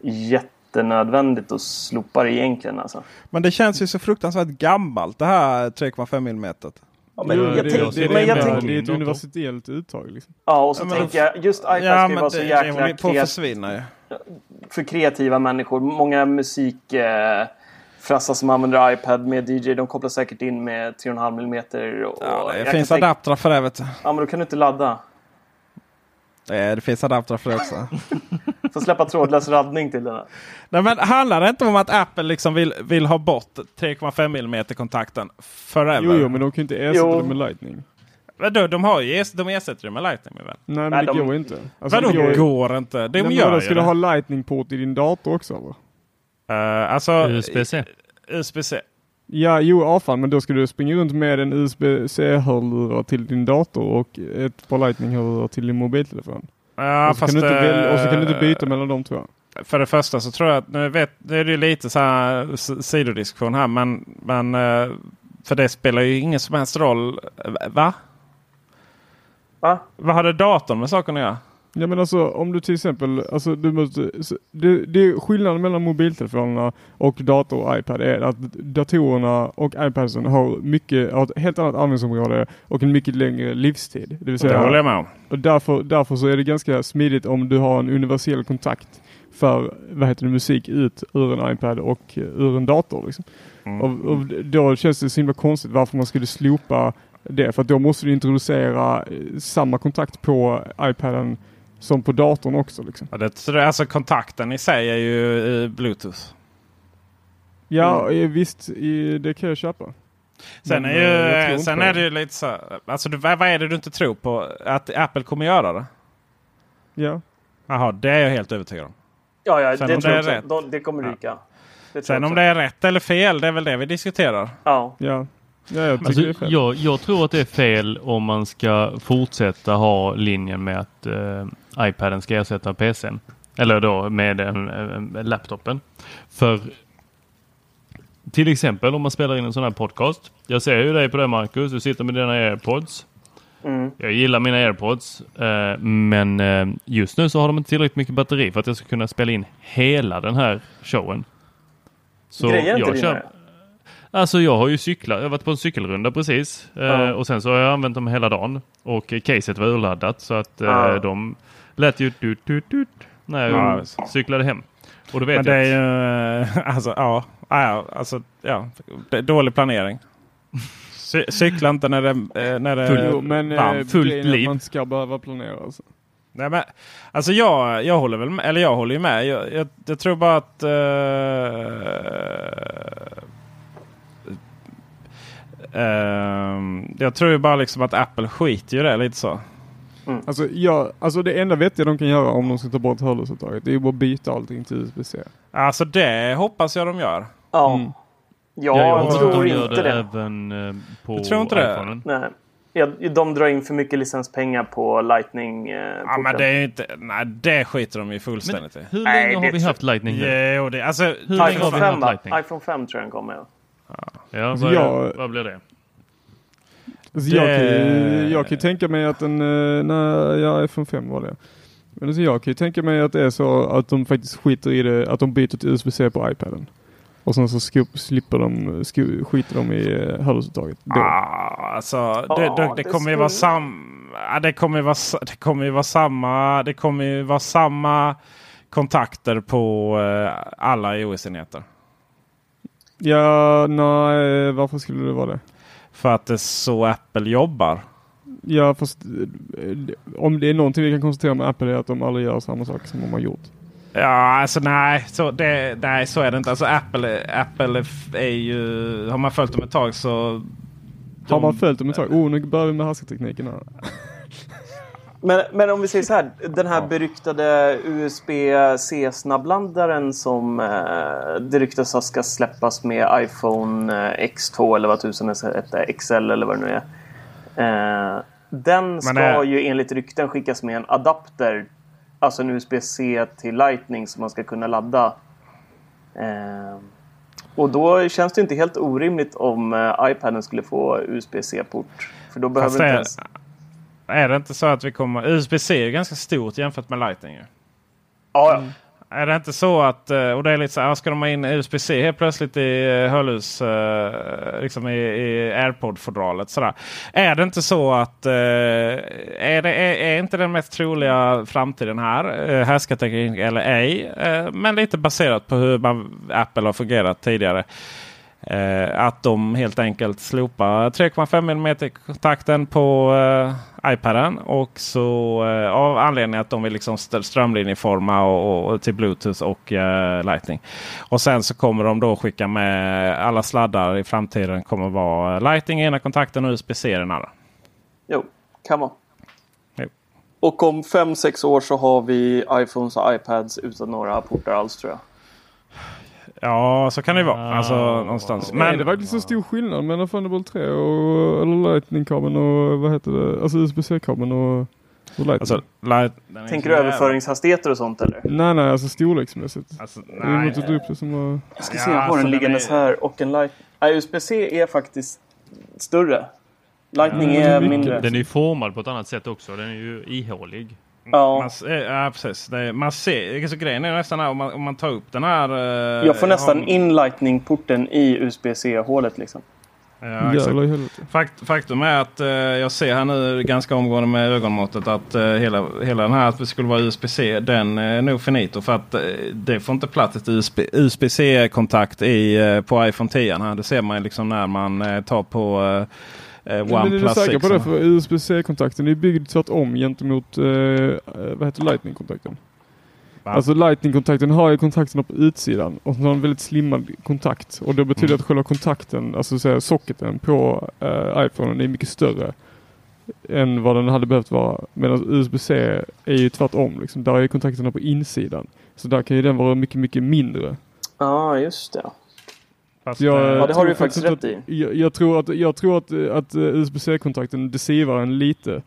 jättenödvändigt att slopa det egentligen. Alltså. Men det känns ju så fruktansvärt gammalt det här 3,5 mm. Ja, men, jag det, det, tänker, det är ett universitellt uttag. Liksom. Ja, och så ja, tänker jag just iPad ja, ska ju vara så jäkla kreativ. För kreativa människor. Många musik... Eh, Frassa som använder iPad med DJ, de kopplar säkert in med 3,5 mm. Och ja, det finns adaptrar för det vet du. Ja, men då kan du inte ladda. Nej, det finns adaptrar för det också. Får släppa trådlös laddning till den. Nej, men handlar det inte om att Apple liksom vill, vill ha bort 3,5 mm kontakten forever? Jo, jo, men de kan inte ersätta det med Lightning. Vadå, de, har ju, de ersätter det med Lightning väl? Nej, men Nej, det de... går inte. Alltså, Vadå går, går inte? De Nej, gör de skulle ha Lightning-port i din dator också eller? Uh, alltså, USB-C. USB-C. Ja, jo, avfall, men då ska du springa runt med en USB-C-hörlurar till din dator och ett par Lightning-hörlurar till din mobiltelefon. Ja, och, så fast kan du inte väl, och så kan du inte byta mellan de två. För det första så tror jag att, nu vet, det är ju lite så här sidodiskussion här, men, men eh, för det spelar ju ingen som helst roll. Va? Va? Vad hade datorn med saken att göra? Ja men alltså om du till exempel, alltså du måste, det, det skillnaden mellan mobiltelefonerna och dator och iPad är att datorerna och iPadsen har mycket, har ett helt annat användningsområde och en mycket längre livstid. Det vill säga, det håller jag med om. Och därför, därför så är det ganska smidigt om du har en universell kontakt för vad heter det, musik ut ur en iPad och ur en dator. Liksom. Mm. Och, och, då känns det så himla konstigt varför man skulle slopa det. För då måste du introducera samma kontakt på iPaden som på datorn också. Liksom. Ja, det, alltså kontakten i sig är ju eh, Bluetooth. Ja, mm. visst. det kan jag köpa. Sen, Men, är, ju, eh, sen är det ju lite så. Alltså, vad är det du inte tror på? Att Apple kommer göra det? Ja. Jaha, det är jag helt övertygad om. Ja, ja det, tror det, jag det kommer ryka. Ja. Sen om det är rätt eller fel, det är väl det vi diskuterar. Ja. ja. Ja, jag, alltså, jag, jag, tror att det är fel om man ska fortsätta ha linjen med att eh, iPaden ska ersätta PCn. Eller då med en, en, laptopen. För till exempel om man spelar in en sån här podcast. Jag ser ju dig på det Marcus, du sitter med dina airpods. Mm. Jag gillar mina airpods eh, men eh, just nu så har de inte tillräckligt mycket batteri för att jag ska kunna spela in hela den här showen. Så Grejer jag kör, Alltså jag har ju cyklat, jag har varit på en cykelrunda precis eh, ja. och sen så har jag använt dem hela dagen och caset var urladdat så att eh, ja. de lät ju dut, dut, dut, när jag ja. cyklade hem. Och då vet Men det är ju, eh, alltså ja, alltså, ja dålig planering. Cy cykla inte när det, när det Full, jo, men, varmt. Fullt liv. Man ska behöva planera alltså. Nej, men, alltså jag, jag håller väl med, eller jag håller ju med. Jag, jag, jag tror bara att uh, Uh, jag tror ju bara liksom att Apple skiter ju det lite så. Mm. Alltså, ja, alltså det enda vettiga de kan göra om de ska ta bort hörlursuttaget det är ju bara att byta allting till USB-C. Alltså det hoppas jag de gör. Ja. Mm. Ja, jag, jag tror de inte det. Även uh, på du tror inte det? Nej. Ja, de drar in för mycket licenspengar på Lightning. Eh, ja, men det är inte, nej, det skiter de ju fullständigt i. Hur länge nej, har vi haft Lightning nu? Jo, det, alltså, hur länge har vi haft Lightning? iPhone 5 tror jag den kommer. Ja, ja alltså vad, jag, vad blir det? Alltså det... jag, kan, jag kan ju tänka mig att en, eh, när jag iPhone 5 var det. Men alltså jag kan ju tänka mig att det är så att de faktiskt skiter i det, att de byter till USB-C på iPaden. Och sen så skup, slipper de, sku, skiter de i eh, hörlursuttaget. Ah, alltså, det, det, det, kommer ju vara sam, det kommer vara, det kommer ju vara samma, det kommer ju vara samma kontakter på uh, alla iOS-enheter. Ja, nej, varför skulle det vara det? För att det är så Apple jobbar. Ja, fast eh, om det är någonting vi kan konstatera med Apple är att de aldrig gör samma sak som de har gjort. Ja, alltså nej, så, det, nej, så är det inte. Alltså Apple, Apple är ju... Har man följt dem ett tag så... De, har man följt dem ett tag? Oh, nu börjar vi med härskartekniken här. Men, men om vi säger så här, den här beryktade USB-C snabbladdaren som eh, det ryktas att ska släppas med iPhone eh, X2 eller vad tusen heter, XL eller vad det nu är. Eh, den ska är... ju enligt rykten skickas med en adapter, alltså en USB-C till Lightning som man ska kunna ladda. Eh, och då känns det inte helt orimligt om eh, iPaden skulle få USB-C-port. För då behöver inte ens... Är det inte så att vi kommer... USB-C är ganska stort jämfört med Lightning. Ja, ja. Mm. Är det inte så att, eh, och det är lite så här, ska de ha in USB-C helt plötsligt i eh, hörlurs, eh, liksom i, i AirPod-fodralet sådär. Är det inte så att, är, det, är, är inte den mest troliga framtiden här, härskarteknik eller ej, men lite baserat på hur man, Apple har fungerat tidigare. Att de helt enkelt slopar 3,5 mm kontakten på iPaden. Och så eh, av anledning att de vill liksom strömlinjeforma och, och, till Bluetooth och eh, Lightning. Och sen så kommer de då skicka med alla sladdar i framtiden kommer vara Lightning i ena kontakten och USB-C i den andra. Jo, kan vara. Och om 5-6 år så har vi iPhones och iPads utan några portar alls tror jag. Ja, så kan det vara. Alltså någonstans. Men är det verkligen så stor skillnad mellan Thunderbolt 3 och eller Lightning-kabeln och vad heter det? Alltså USB-C-kabeln och, och Lightning? Alltså, light, Tänker du överföringshastigheter och sånt eller? Nej, nej, alltså storleksmässigt. Alltså, nej. Jag upp det som var... Jag ska se, jag har den liggandes är... här och en Lightning. Nej, USB-C är faktiskt större. Lightning ja, är mindre. Den är ju formad på ett annat sätt också. Den är ju ihålig. Ja. Man, ja, precis. Det, man ser, alltså, grejen är nästan här, om man, om man tar upp den här... Eh, jag får nästan har... in Lightning-porten i USB-C-hålet liksom. Ja, Fakt, faktum är att eh, jag ser här nu ganska omgående med ögonmåttet att eh, hela, hela den här att det skulle vara USB-C den är nog finito. För att eh, det får inte plats ett USB-C-kontakt i, på iPhone 10. Här. Det ser man liksom när man tar på eh, OnePlus. Men är du säker på det? För USB-C-kontakten är byggd tvärtom gentemot eh, eh, vad heter Lightning-kontakten. Alltså Lightning-kontakten har ju kontakterna på utsidan och så har en väldigt slimmad kontakt. Och det betyder mm. att själva kontakten, alltså så socketen på uh, iPhone är mycket större än vad den hade behövt vara. Medan USB-C är ju tvärtom. Liksom. Där är kontakterna på insidan. Så där kan ju den vara mycket, mycket mindre. Ja, ah, just det. Fast, jag, ja, det har du faktiskt rätt i. Jag, jag, tror att, jag tror att, att eh, USB-C-kontakten deceivar en lite.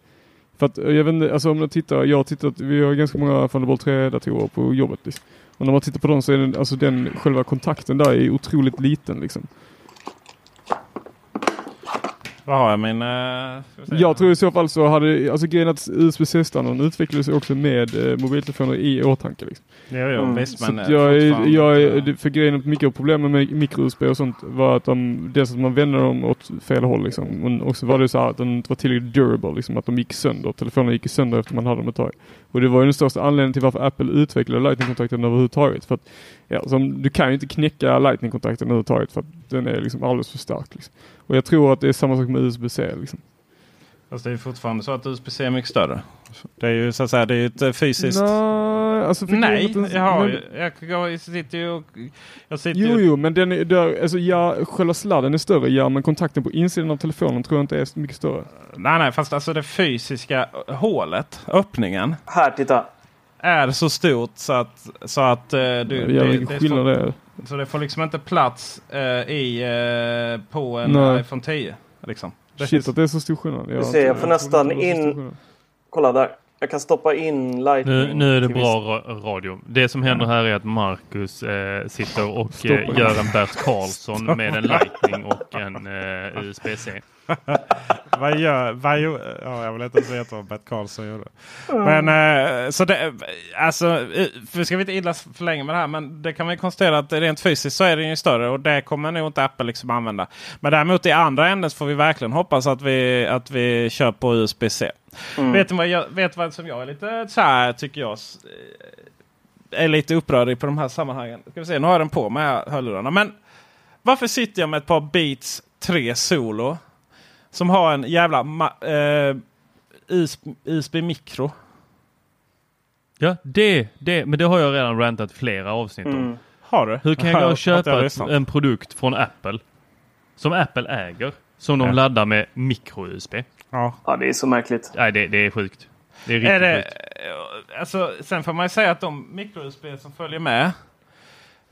För att jag vet inte, alltså om man tittar, jag har tittat, vi har ganska många Thunderbolt 3-datorer på jobbet. Liksom. Och när man tittar på dem så är den, alltså den, själva kontakten där är otroligt liten liksom. Vad har jag min... Uh, jag tror i så fall så hade, alltså grejen att USB-C-standarden utvecklades också med uh, mobiltelefoner i åtanke. Liksom. Jo, jo, mm. visst, men så jag, är, jag är, för grejen att mycket av problemen med mikro-USB och sånt var att de, dels att man vände dem åt fel håll liksom. Men också var det så att de inte var tillräckligt durable, liksom, att de gick sönder. Telefonerna gick sönder efter man hade dem ett tag. Och det var ju den största anledningen till varför Apple utvecklade Lightning-kontakten överhuvudtaget. För att, ja, som, du kan ju inte knäcka Lightning-kontakten överhuvudtaget för att den är liksom alldeles för stark. Liksom. Och jag tror att det är samma sak med USB-C. Liksom. Fast det är fortfarande så att USB-C är mycket större. Det är ju så att säga, det är ett eh, fysiskt... Nej, alltså Nej jag, har, men... jag, jag, sitter ju och... Jag sitter jo, jo, men den är, där, alltså, ja, själva sladden är större, ja, men kontakten på insidan av telefonen tror jag inte är så mycket större. Nej, nej, fast alltså det fysiska hålet, öppningen. Här, titta. Är så stort så att... Så att uh, du, ja, det, det, skillnad det är. Så det får liksom inte plats uh, i, uh, på en nej. iPhone 10. Liksom. Shit att det är så stor skillnad. Jag, ser, jag får nästan in... Kolla där. Jag kan stoppa in Lightning. Nu, nu är det bra viss... radio. Det som händer här är att Marcus eh, sitter och eh, gör en Bert Karlsson med en Lightning och en eh, USB-C. vad gör, vad gör, ja, jag vill inte ens veta vad Bert Karlsson gjorde. Men eh, så det, alltså, för ska vi inte illa för länge med det här, men det kan man konstatera att rent fysiskt så är den ju större och det kommer nog inte Apple liksom använda. Men däremot i andra änden får vi verkligen hoppas att vi, att vi kör på USB-C. Mm. Vet du vad, jag, vet vad som jag är lite så här tycker jag är lite upprörd på de här sammanhangen. Ska vi se, nu har jag den på med hörlurarna. Men Varför sitter jag med ett par Beats 3 Solo? Som har en jävla eh, USB, USB mikro. Ja, det, det, men det har jag redan rantat flera avsnitt om. Mm. Har du? Hur kan jag köpa en produkt från Apple som Apple äger som de ja. laddar med micro-USB? Ja. ja, det är så märkligt. Nej, det, det är sjukt. Det är riktigt är det, sjukt. Alltså, sen får man ju säga att de micro-USB som följer med.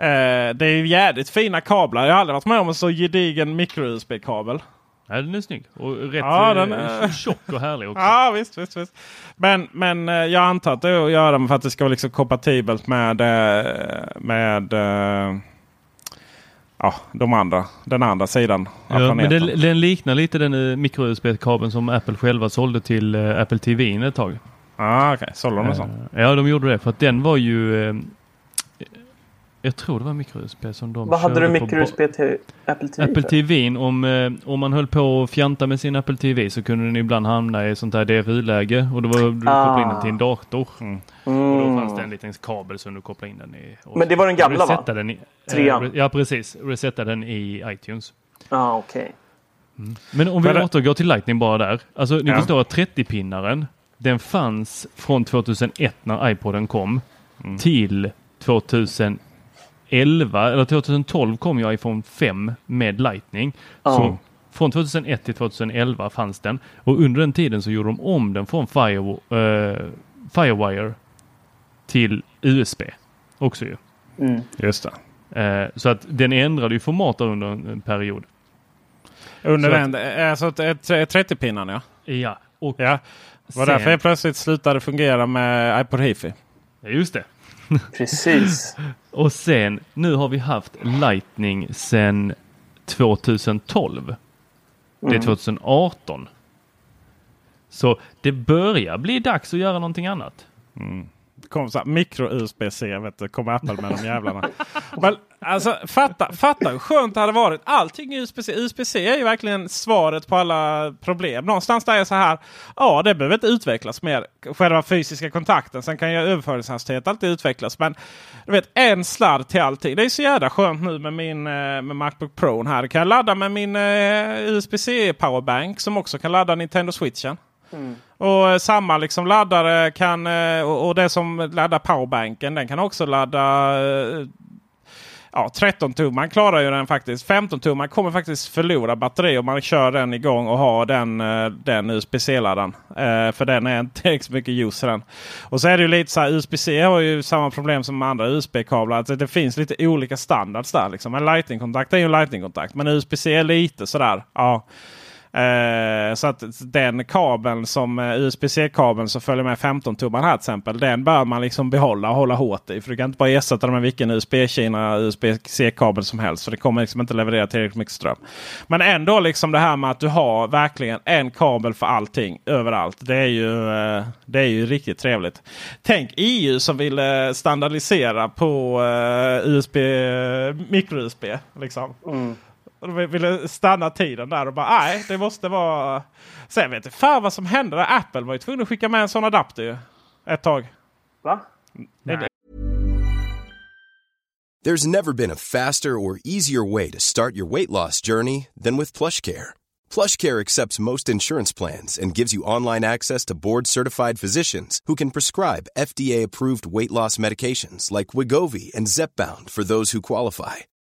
Eh, det är jävligt fina kablar. Jag har aldrig varit med om en så gedigen micro-USB-kabel. Ja, den är snygg och rätt ja, den är... tjock och härlig också. Ja, visst, visst, visst. Men, men eh, jag antar att det är att göra för att det ska vara liksom kompatibelt med, eh, med ja, de andra, den andra sidan av ja, planeten. Men den, den liknar lite den micro-USB-kabeln som Apple själva sålde till uh, Apple TV ett tag. Ah, Okej, okay. sålde de en sån? Ja, de gjorde det för att den var ju jag tror det var micro-USB som de Vad hade du micro-USB till Apple TV? Apple TV, om, eh, om man höll på att fjanta med sin Apple TV så kunde den ibland hamna i sånt här DFU-läge och då var du ah. kopplade in den till en dator. Mm. Mm. Och då fanns det en liten kabel som du kopplade in den i. Men det var den gamla va? Den i, Trean? ja precis, resetta den i iTunes. Ah, okay. Mm. Men om vi Men återgår till Lightning bara där. Alltså ni ja. förstår att 30-pinnaren den fanns från 2001 när iPoden kom mm. till 2000 2011 eller 2012 kom jag iPhone 5 med Lightning. Oh. Så från 2001 till 2011 fanns den och under den tiden så gjorde de om den från Fire, uh, Firewire till USB också ju. Mm. Just det. Uh, så att den ändrade ju format under en period. Under den, att, alltså 30-pinnarna ja. Ja. Och ja. Var sen, därför jag plötsligt slutade fungera med iPod Hifi. Just det. Precis. och sen, nu har vi haft Lightning sedan 2012. Mm. Det är 2018. Mm. Så det börjar bli dags att göra någonting annat. Mm kom så mikro-USB-C. Kommer Apple med de jävlarna. Men alltså fatta, fatta hur skönt det hade varit. Allting USB-C. USB-C är ju verkligen svaret på alla problem. Någonstans där är så här. Ja, det behöver inte utvecklas mer. Själva fysiska kontakten. Sen kan ju överföringshastighet alltid utvecklas. Men du vet en sladd till allting. Det är så jävla skönt nu med min eh, med Macbook Pro här. Kan jag ladda med min uh, USB-C powerbank som också kan ladda Nintendo Switchen. Mm. Och eh, samma liksom laddare kan eh, och, det som laddar powerbanken den kan också ladda eh, Ja, 13 tumman klarar ju den faktiskt. 15 tumman kommer faktiskt förlora batteri om man kör den igång och har den, den USB-C-laddaren. Eh, för den är inte så mycket ljus den. Och så är det ju lite så här USB-C har ju samma problem som andra USB-kablar. Alltså det finns lite olika standards där. Liksom. En Lightning-kontakt är ju en Lightning-kontakt. Men USB-C är lite sådär. Ja. Eh, så att den kabeln som eh, USB-C-kabeln som följer med 15 tummar här till exempel. Den bör man liksom behålla och hålla hårt i. För du kan inte bara ersätta den med vilken USB-Kina USB-C-kabel som helst. För det kommer liksom inte leverera tillräckligt mycket ström. Men ändå liksom det här med att du har verkligen en kabel för allting överallt. Det är ju, eh, det är ju riktigt trevligt. Tänk EU som vill eh, standardisera på eh, USB, micro-USB. Liksom. Mm. Och de ville stanna tiden där och bara nej, det måste vara... Sen vet jag fan vad som hände där. Apple var ju tvungen att skicka med en sån adapter ju. Ett tag. Va? Nej. There's never been a faster or easier way to start your weight loss journey than with PlushCare. PlushCare accepts most insurance plans and gives you online access to board-certified physicians who can prescribe FDA-approved weight loss medications like Wigovi and Zepbound for those who qualify.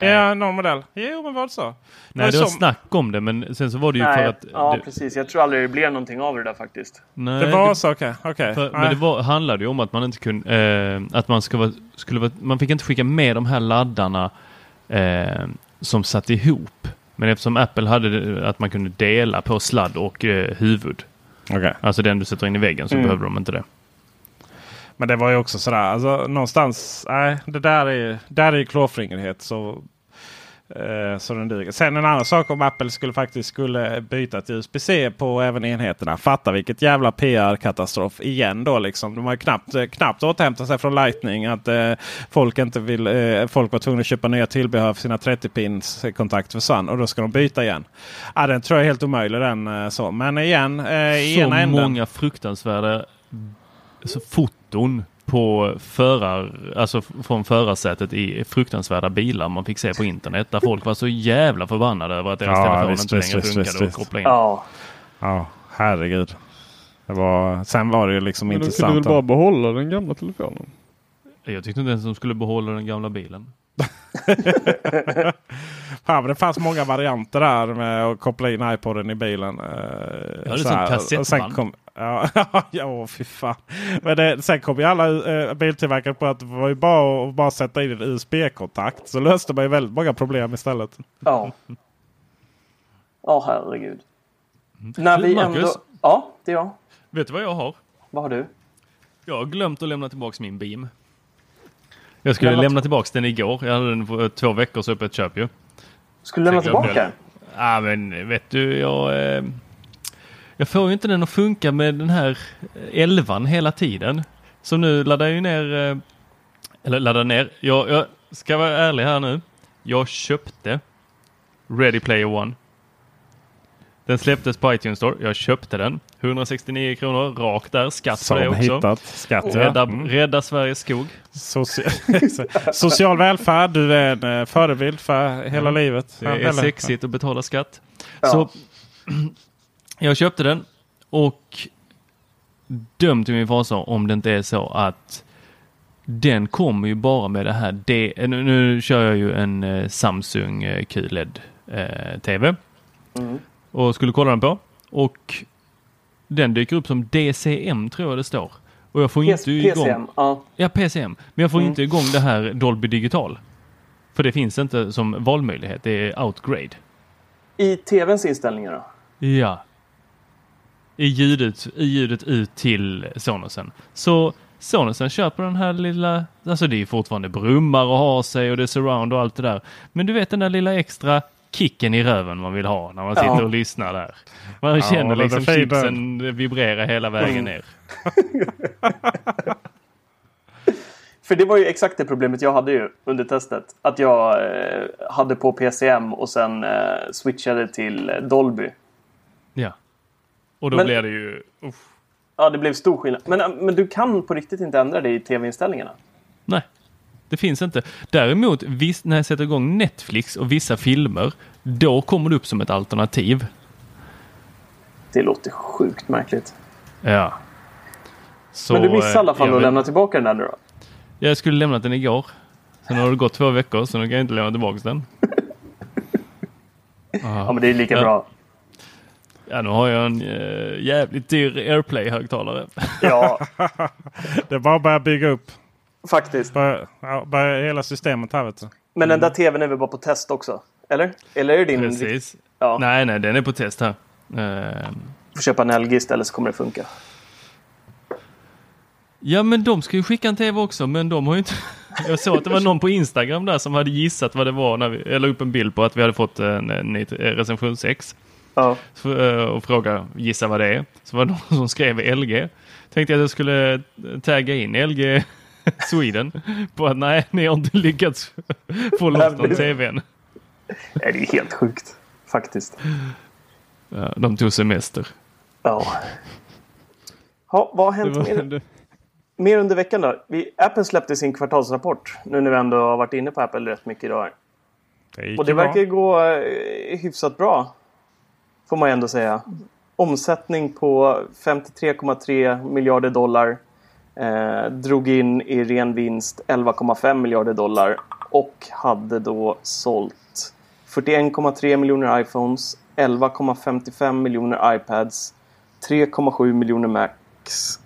Ja, någon modell. Jo, men vad så? Nej, Men det var som- snack om det, men sen så var det ju Nej, för att... ja, det, precis. Jag tror aldrig det blev någonting av det där faktiskt. nej, Det var så, okej. okej. För, men det var, handlade ju om att man inte kunde, eh, att man ska vara, skulle vara, man fick inte skicka med de här laddarna eh, som satt ihop. Men eftersom Apple hade det, att man kunde dela på sladd och eh, huvud, Okej. alltså den du sätter in i väggen, så Mm. behövde de inte det. Men det var ju också sådär, alltså någonstans, nej, det där är, där är ju klåfingrighet. Så, eh, så den duger. Sen en annan sak om Apple skulle faktiskt skulle byta till USB-C på även enheterna. Fatta vilket jävla PR-katastrof igen då liksom. De har knappt, knappt återhämtat sig från Lightning. Att eh, folk inte vill, eh, folk var tvungna att köpa nya tillbehör för sina 30-pins kontakt försvann och då ska de byta igen. Ja, den tror jag är helt omöjlig den. Eh, så. Men igen, eh, Så ena änden. många fruktansvärda alltså, foton på förar, alltså från förarsätet i fruktansvärda bilar man fick se på internet där folk var så jävla förbannade över att deras Ja, telefon visst, inte visst, längre funkade visst, och kopplade in. Ja. Ja, herregud. Det var, sen var det ju liksom Men de kunde intressant. väl bara behålla den gamla telefonen? Jag tyckte inte ens de skulle behålla den gamla bilen. Fan, men det fanns många varianter där med att koppla in iPoden i bilen. eh, Ja, det är så som kassettband. Och sen kom, ja, ja, åh, fy fan. Men det, sen kom ju alla äh, biltillverkare på att det var ju bara att bara sätta in en USB-kontakt. Så löste man ju väldigt många problem istället. Ja. Ja, herregud. När vi Marcus? ändå... Ja, det är jag. Vet du vad jag har? Vad har du? Jag har glömt att lämna tillbaks min Beam. Jag skulle Lämnat- lämna tillbaks den igår. Jag hade den på två veckor så öppet köp ju. Skulle du lämna tillbaka det. Ja men vet du, jag... Eh, jag får ju inte den att funka med den här elvan hela tiden. Så nu laddar jag ju ner... Eh, eller laddar ner. Jag, jag ska vara ärlig här nu. Jag köpte Ready Player One. Den släpptes på iTunes Store. Jag köpte den. 169 kronor rakt där. Skatt på det Som också. hittat skatt. ja. Rädda, Mm. rädda Sveriges skog. Soci- Social välfärd. Du är en eh, förebild för hela livet. Det Ja, är eller- sexigt att betala skatt. Ja. Så jag köpte den och döm till min fasa om det inte är så att den kommer ju bara med det här. D nu, nu kör jag ju en eh, Samsung eh, QLED eh, TV Mm. och skulle kolla den på och den dyker upp som DCM tror jag det står. Och jag får inte igång... PCM. Ja. Ja, PCM. Men jag får Mm. inte igång det här Dolby Digital. För det finns inte som valmöjlighet. Det är outgrade. I tvns inställningar då? Ja. I ljudet, I ljudet ut till Sonosen. Så Sonosen köper den här lilla, alltså det är fortfarande brummar och ha sig och det är surround och allt det där. Men du vet den där lilla extra kicken i röven man vill ha när man Ja. sitter och lyssnar där. Man Ja, känner liksom chipsen vibrera hela vägen Mm. ner. För det var ju exakt det problemet jag hade ju under testet. Att jag eh, hade på PCM och sen eh, switchade till Dolby. Ja. Och då Men- blir det ju... Uff. Ja, det blev stor skillnad. Men, eh, men du kan på riktigt inte ändra det i tv-inställningarna? Nej, det finns inte. Däremot viss, när jag sätter igång Netflix och vissa filmer, då kommer det upp som ett alternativ. Det låter sjukt märkligt. Ja. Så, men du missade i alla eh, fall att lämna tillbaka den där nu då? Jag skulle lämnat den igår. Sen har det gått två veckor så nu kan jag inte lämna tillbaka den. Ja, men det är lika Ja. bra. Ja, nu har jag en eh, jävligt dyr AirPlay-högtalare. Ja, Det är bara att börja bygga upp. faktiskt. Börja, ja, börja hela systemet här vet du. Men den där tvn är väl bara på test också? Eller? Eller är det din... Precis. Ja, Nej, nej, den är på test här. Eh, får köpa en LG istället så kommer det funka. Ja men de ska ju skicka en TV också men de har ju inte... Jag såg att det var någon på Instagram där som hade gissat vad det var när vi... Jag la upp en bild på att vi hade fått en, en ny recension 6. Ja. eh, Och fråga gissa vad det är. Så var det någon som skrev LG. Tänkte jag att jag skulle tagga in LG Sweden på att nej, ni har inte lyckats få loss någon TV än. Nej, det är helt sjukt. Faktiskt. Ja, de tog semester. Ja. Ja, vad har hänt var, mer, det, mer under veckan då? Vi, Apple släppte sin kvartalsrapport. Nu när vi ändå har varit inne på Apple rätt mycket idag. Det Och det bra. verkar gå eh, hyfsat bra. Får man ändå säga. Omsättning på 53,3 miljarder dollar. Eh, drog in i ren vinst 11,5 miljarder dollar. Och hade då sålt 41,3 miljoner iPhones. 11,55 miljoner iPads. 3,7 miljoner Macs.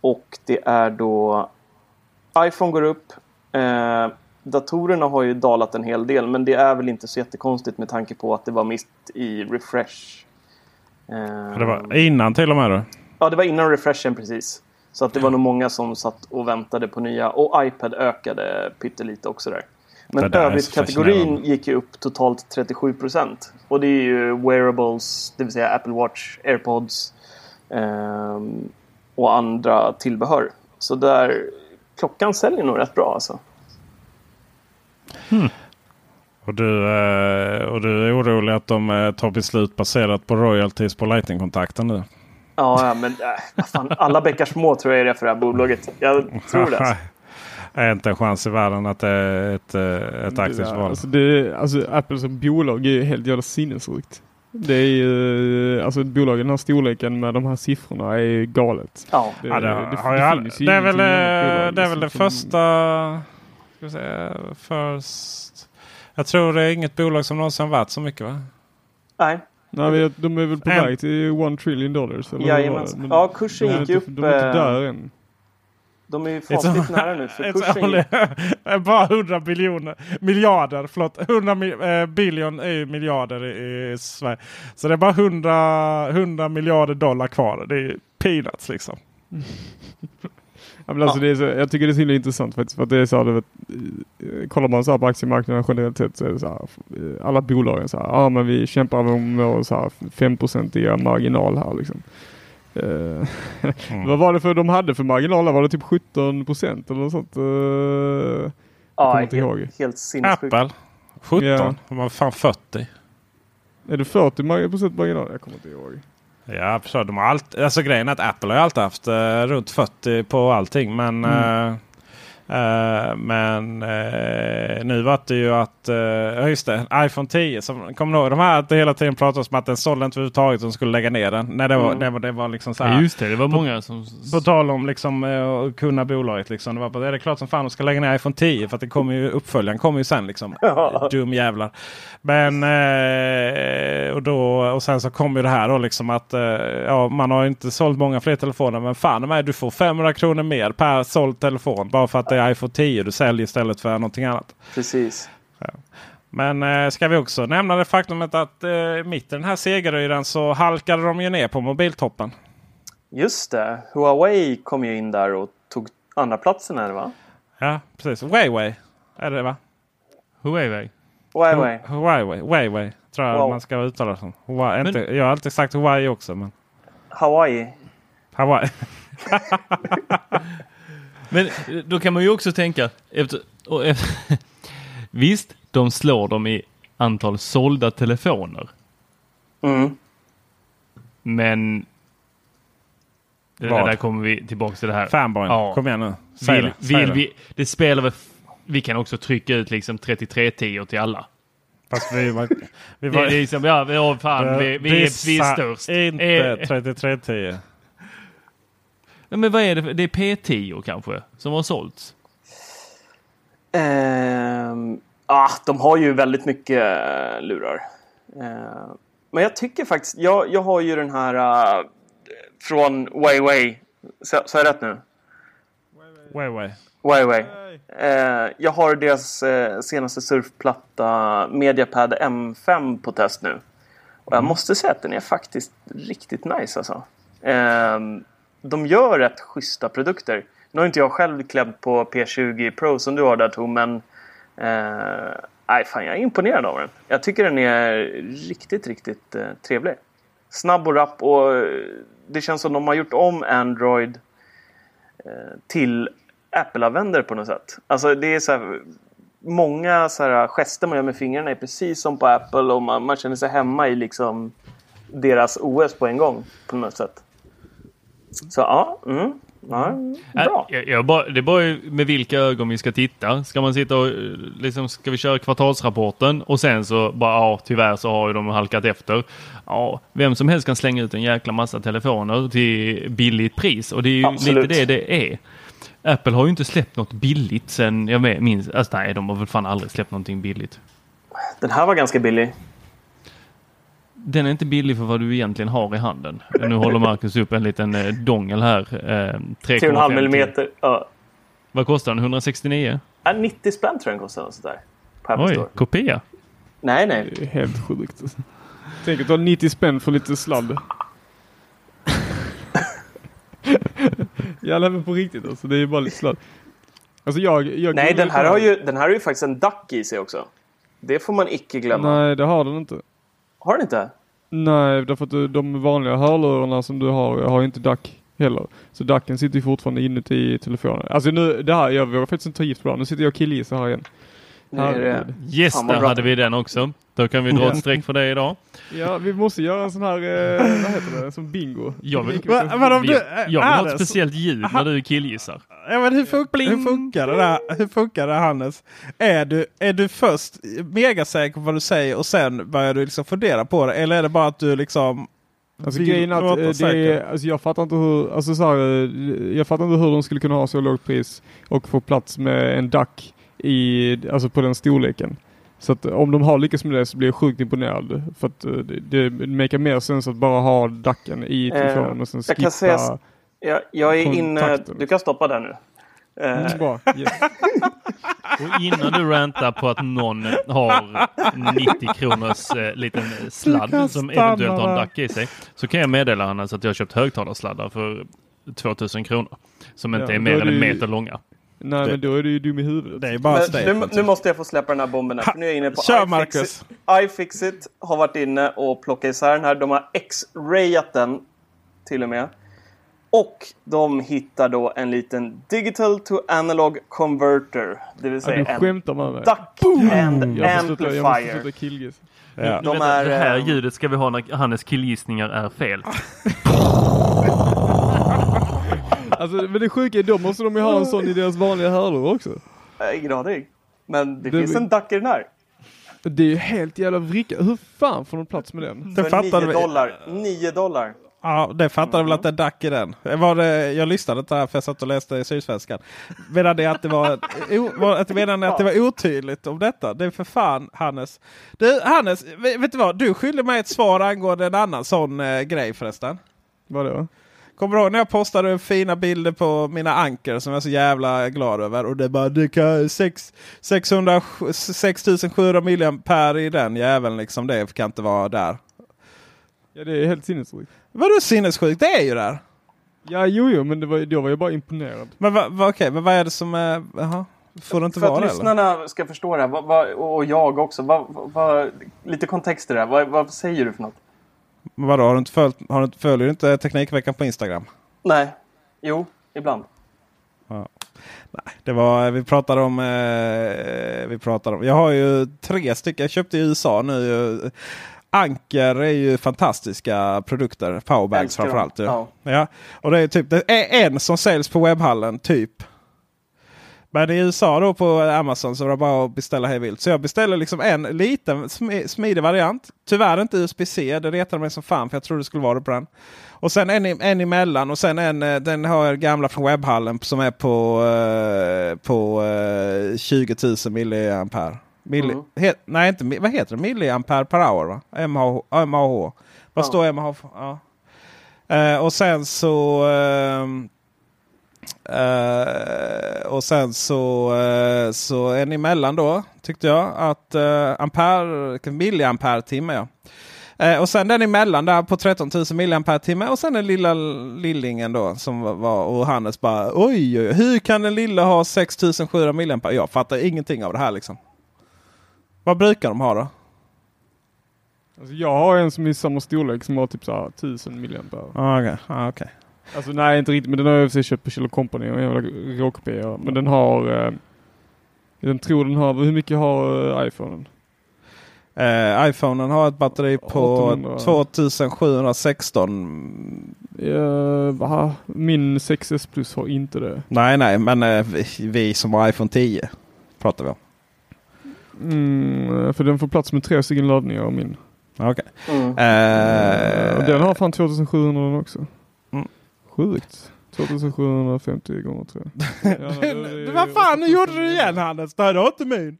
Och det är då iPhone går upp. Eh, datorerna har ju dalat en hel del men det är väl inte så jättekonstigt med tanke på att det var mitt i refresh. Eh, Det var innan till och med då. Ja, det var innan refreshen precis. Så att det var nog många som satt och väntade på nya. Och iPad ökade pyttelite också där. Men övrigt-kategorin fascinerande. gick ju upp totalt 37 procent. Och det är ju wearables, det vill säga Apple Watch, AirPods ehm, och andra tillbehör. Så där, klockan säljer nog rätt bra alltså. Och du, eh, och du är orolig att de eh, tar beslut baserat på royalties på Lightning-kontakten nu? Ja, ja men äh, fan, alla bäckar små tror jag är det för det här bolaget. Jag tror det. Alltså. är inte en chans i världen att det är ett, ett aktivt det, val. alltså, det, alltså Apple som bolag är ju helt jävla sinnessjukt. Det är ju, alltså bolagen den här storleken med de här siffrorna är ju galet. Ja. Det, Ja, det, det, har det jag finns ju det är väl, bolag det, är väl det som- första... Ska vi säga, först, jag tror det är inget bolag som någonsin varit så mycket va? Nej, Nej, de är väl på väg till one trillion dollars. Eller vad Jajamensan. Men Ja, kursen de är gick ju upp, De är inte eh, där än. de är ju fasligt nära nu. För kursen only, bara 100 biljoner, miljarder, förlåt. 100 mi- eh, billion är ju miljarder i, i Sverige. Så det är bara 100, 100 miljarder dollar kvar. Det är ju peanuts liksom. men alltså det är så, jag tycker det är så himla intressant faktiskt. För att det är så här, du vet, eh, kollar man så här på aktiemarknaden generellt sett så är det så här, eh, alla bolagen så här, ja men vi kämpar om vår så här 5 marginal här liksom. Eh, Mm. Vad var det för de hade för marginaler? Var det typ 17 procent eller något sånt? Jag Ja, helt, ihåg. helt sinnessjukt. Apple 17. Ja. Var fan 40. Är det 40 mar- procent marginal? Jag kommer inte ihåg. Ja, de har allt, alltså grejen är att Apple har alltid haft eh, runt 40 på allting. Men, Mm. eh, eh, men eh, nu var det ju att, ja just det, iPhone 10. Som, kommer ni ihåg de här att det hela tiden pratas om att den sålde inte överhuvudtaget. De skulle lägga ner den. Nej, det var, Mm. det var, det var liksom så här. Ja, just det, det var många som... På tal om liksom, att kunna bolaget. Liksom. Det var är det klart som fan de ska lägga ner iPhone 10 för att det kommer ju, uppföljaren kommer ju sen. Liksom. Dum jävlar. Men och, då, och sen så kommer ju det här då liksom att ja, man har inte sålt många fler telefoner. Men fan de är, du får 500 kronor mer per såld telefon. Bara för att är iPhone 10 du säljer istället för någonting annat. Precis. Men eh, ska vi också nämna det faktumet att eh, mitt i den här segeryran så halkade de ju ner på mobiltoppen. Just det. Huawei kom ju in där och tog andra platsen här va? Ja, precis. Huawei är det va? Huawei. Huawei. Huawei. Huawei tror jag Wow. man ska uttala det som. Huawei, Men- inte, jag har alltid sagt Huawei också. Men Hawaii. Hawaii. Men eh, då kan man ju också tänka, efter, och efter, visst, de slår dem i antal sålda telefoner. Mm. Men det där kommer vi tillbaka till det här. Fanboy. Ja. Kom igen nu. Säg Vill, det. Vill det. vi, det spelar väl, vi kan också trycka ut liksom 3310 till alla. Fast vi var, vi Det, var, är liksom, ja, vi, fan, vi, vi, är, vi är störst. Inte Eh, 3310. Ja, men vad är det? för- Det är P10 kanske som har sålts. Ehm, ah, de har ju väldigt mycket eh, lurar. Ehm, men jag tycker faktiskt, jag, jag har ju den här eh, från Huawei. Är det rätt nu? Huawei. Huawei. Eh, jag har deras eh, senaste surfplatta Mediapad M5 på test nu. Och jag måste säga att den är faktiskt riktigt nice alltså. Ehm, de gör rätt schyssta produkter. Nu har inte jag själv klämt på P20 Pro som du har där Tom, men eh, nej, fan, jag är imponerad av den. Jag tycker den är riktigt, riktigt eh, trevlig. Snabb och rapp och eh, det känns som de har gjort om Android eh, till Apple-användare på något sätt. Alltså det är så här, många så här gester man gör med fingrarna är precis som på Apple och man, man känner sig hemma i liksom deras OS på en gång på något sätt. Så ja, mm, ja bra. Jag, jag bara, det är bara med vilka ögon vi ska titta. Ska man sitta och liksom, ska vi köra kvartalsrapporten och sen så bara ja, tyvärr så har ju de halkat efter. Ja, vem som helst kan slänga ut en jäkla massa telefoner till billigt pris och det är ju Absolut. lite det det är. Apple har ju inte släppt något billigt sen jag minns. Alltså, nej, de har väl fan aldrig släppt någonting billigt. Den här var ganska billig. Den är inte billig för vad du egentligen har i handen. Nu håller Marcus upp en liten eh, dongel här. Eh, 3,5 millimeter. Ja. Vad kostar den? 169? Ja, 90 spänn tror jag den kostar. på Apple Oj, Store. kopia. Nej, nej. Det är helt sjukt. Tänk att ta 90 spänn för lite sladd. nej, men på riktigt alltså. Det är ju bara lite sladd. Alltså jag... jag Nej, den här, har ju, den här har ju faktiskt en duck i sig också. Det får man icke glömma. Nej, det har den inte. Har den inte? Nej, därför att du- de vanliga hörlurarna som du har har ju inte DAC heller. Så DACen sitter ju fortfarande inuti telefonen. Alltså nu, det här, jag vågar faktiskt inte ta gift på det. Nu sitter jag och killgissar här igen. Yes, där hade vi den också. Då kan vi dra ett streck för det idag. Ja, vi måste göra en sån här, eh, vad heter det, som bingo. Jag vill, Va- men om vi- jag vill ha ett speciellt ljud när du killgissar. Ja, men hur, fun- hur funkar det där? Hur funkar det Hannes? Är du, är du först megasäker på vad du säger och sen börjar du liksom fundera på det? Eller är det bara att du liksom Alltså grejen att eh, det är, alltså jag fattar inte hur, alltså så här, eh, jag fattar inte hur de skulle kunna ha så lågt pris och få plats med en DAC i, alltså på den storleken. Så att om de har lyckats med det så blir jag sjukt imponerad. För att eh, det, det makar mer sens att bara ha DACen i telefonen och sen jag kan skippa. säga- Jag, jag är inne... Kontakter. Du kan stoppa där nu. Eh, Mm, bra. Yes. Och innan du rantar på att någon har 90 kronors eh, liten sladd som eventuellt har en. DAC i sig. Så kan jag meddela Hannes att jag har köpt högtalarsladdar för 2000 kronor. Som inte Ja, är mer är än en meter långa. Nej men då är du ju dum i huvudet. Det är bara Men nu, nu måste jag få släppa den här bomben här. För nu är jag inne på Kör, Marcus. iFixit. iFixit har varit inne och plockat isär den här. De har X-rayat den till och med. Och de hittar då en liten digital to analog converter. Det vill Ja, säga du en mig. duck and Jag amplifier. sluta. Ja. De vet, är, det här eh, ljudet ska vi ha när Hannes killgissningar är fel. Alltså men det sjuka är då måste de ju ha en sån i deras vanliga hörlurar också. Eh, Ingen aning. Men det, Det- finns en duck i den här. Det är ju helt jävla vrickat. Hur fan får de plats med den? Det För fattar 9 vi. dollar. 9 dollar. Ja, det fattar väl att det är dack i den. Var det, jag lyssnade inte här för jag satt och läste i Sydsvenskan. Medan det att det var, o, var, att, medan det att det var otydligt om detta. Det är för fan Hannes. Du Hannes, vet vet du vad? Du skyller mig ett svar angående en annan sån eh, grej förresten. Vadå? Kommer du ihåg när jag postade fina bilder på mina anker som jag är så jävla glad över? Och det bara det kan 6, 600, 6700 milliampere i den jäveln liksom. Det kan inte vara där. Ja det är helt sinnessjukt. Vadå sinnessjukt? Det är ju där. Ja jo jo men det var, då var jag bara imponerad. Men, va, va, okej, men vad är det som är... Jaha. Får det inte För vara att det eller? lyssnarna ska förstå det här, och jag också. Vad, vad, lite kontext i det här. Vad, vad säger du för något? Men Vadå, har du inte följt, har du inte, följer du inte Teknikveckan på Instagram? Nej. Jo, ibland. Det var, vi pratade om... Eh, vi pratade om jag har ju tre stycken. Jag köpte i USA nu. Anker är ju fantastiska produkter. Powerbags dem. framförallt. Ja. Ja. Och det är typ det är en som säljs på webbhallen typ. Men i USA då på Amazon så var det bara att beställa hej vilt. Så jag beställer liksom en liten sm- smidig variant. Tyvärr inte USB-C. Det retade mig som fan för jag trodde det skulle vara det på den. Och sen en, en emellan och sen en eh, den har jag gamla från webbhallen som är på, eh, på eh, 20 000 milliampere. Milli, Mm. he, nej, inte, vad heter det? Milliampere per hour va? MAH. MAH. Vad står MAH för? Ja. Eh, och sen så... ehm, eh, och sen så, eh, så en emellan då tyckte jag att uh, ampere, milliampere timme ja. Eh, och sen den emellan där på 13 000 mAh och sen den lilla lillingen då som var och Hannes bara oj, oj hur kan den lilla ha 6700 mAh? Jag fattar ingenting av det här liksom. Vad brukar de ha då? Alltså jag har en som är i samma storlek som har typ så här 1000 mAh. Ah, okay. Ah, okay. Alltså nej inte riktigt men den har jag i och för sig köpt på Kjell Company och en jävla råkopia. Men den har... Eh, jag tror den har, hur mycket har eh, iPhonen? Eh, iPhonen har ett batteri på 800. 2716. Ja, va? Min 6S Plus har inte det. Nej, nej, men eh, vi, vi som har iPhone 10 pratar vi om. Mm, för den får plats med tre stycken laddningar av min. Okej. Mm. Eh, Och den har fan 2700 den också. Sjukt. 2750 gånger tre. Ja, det- det- Vad fan, nu gjorde du igen Hannes. Det här var inte min.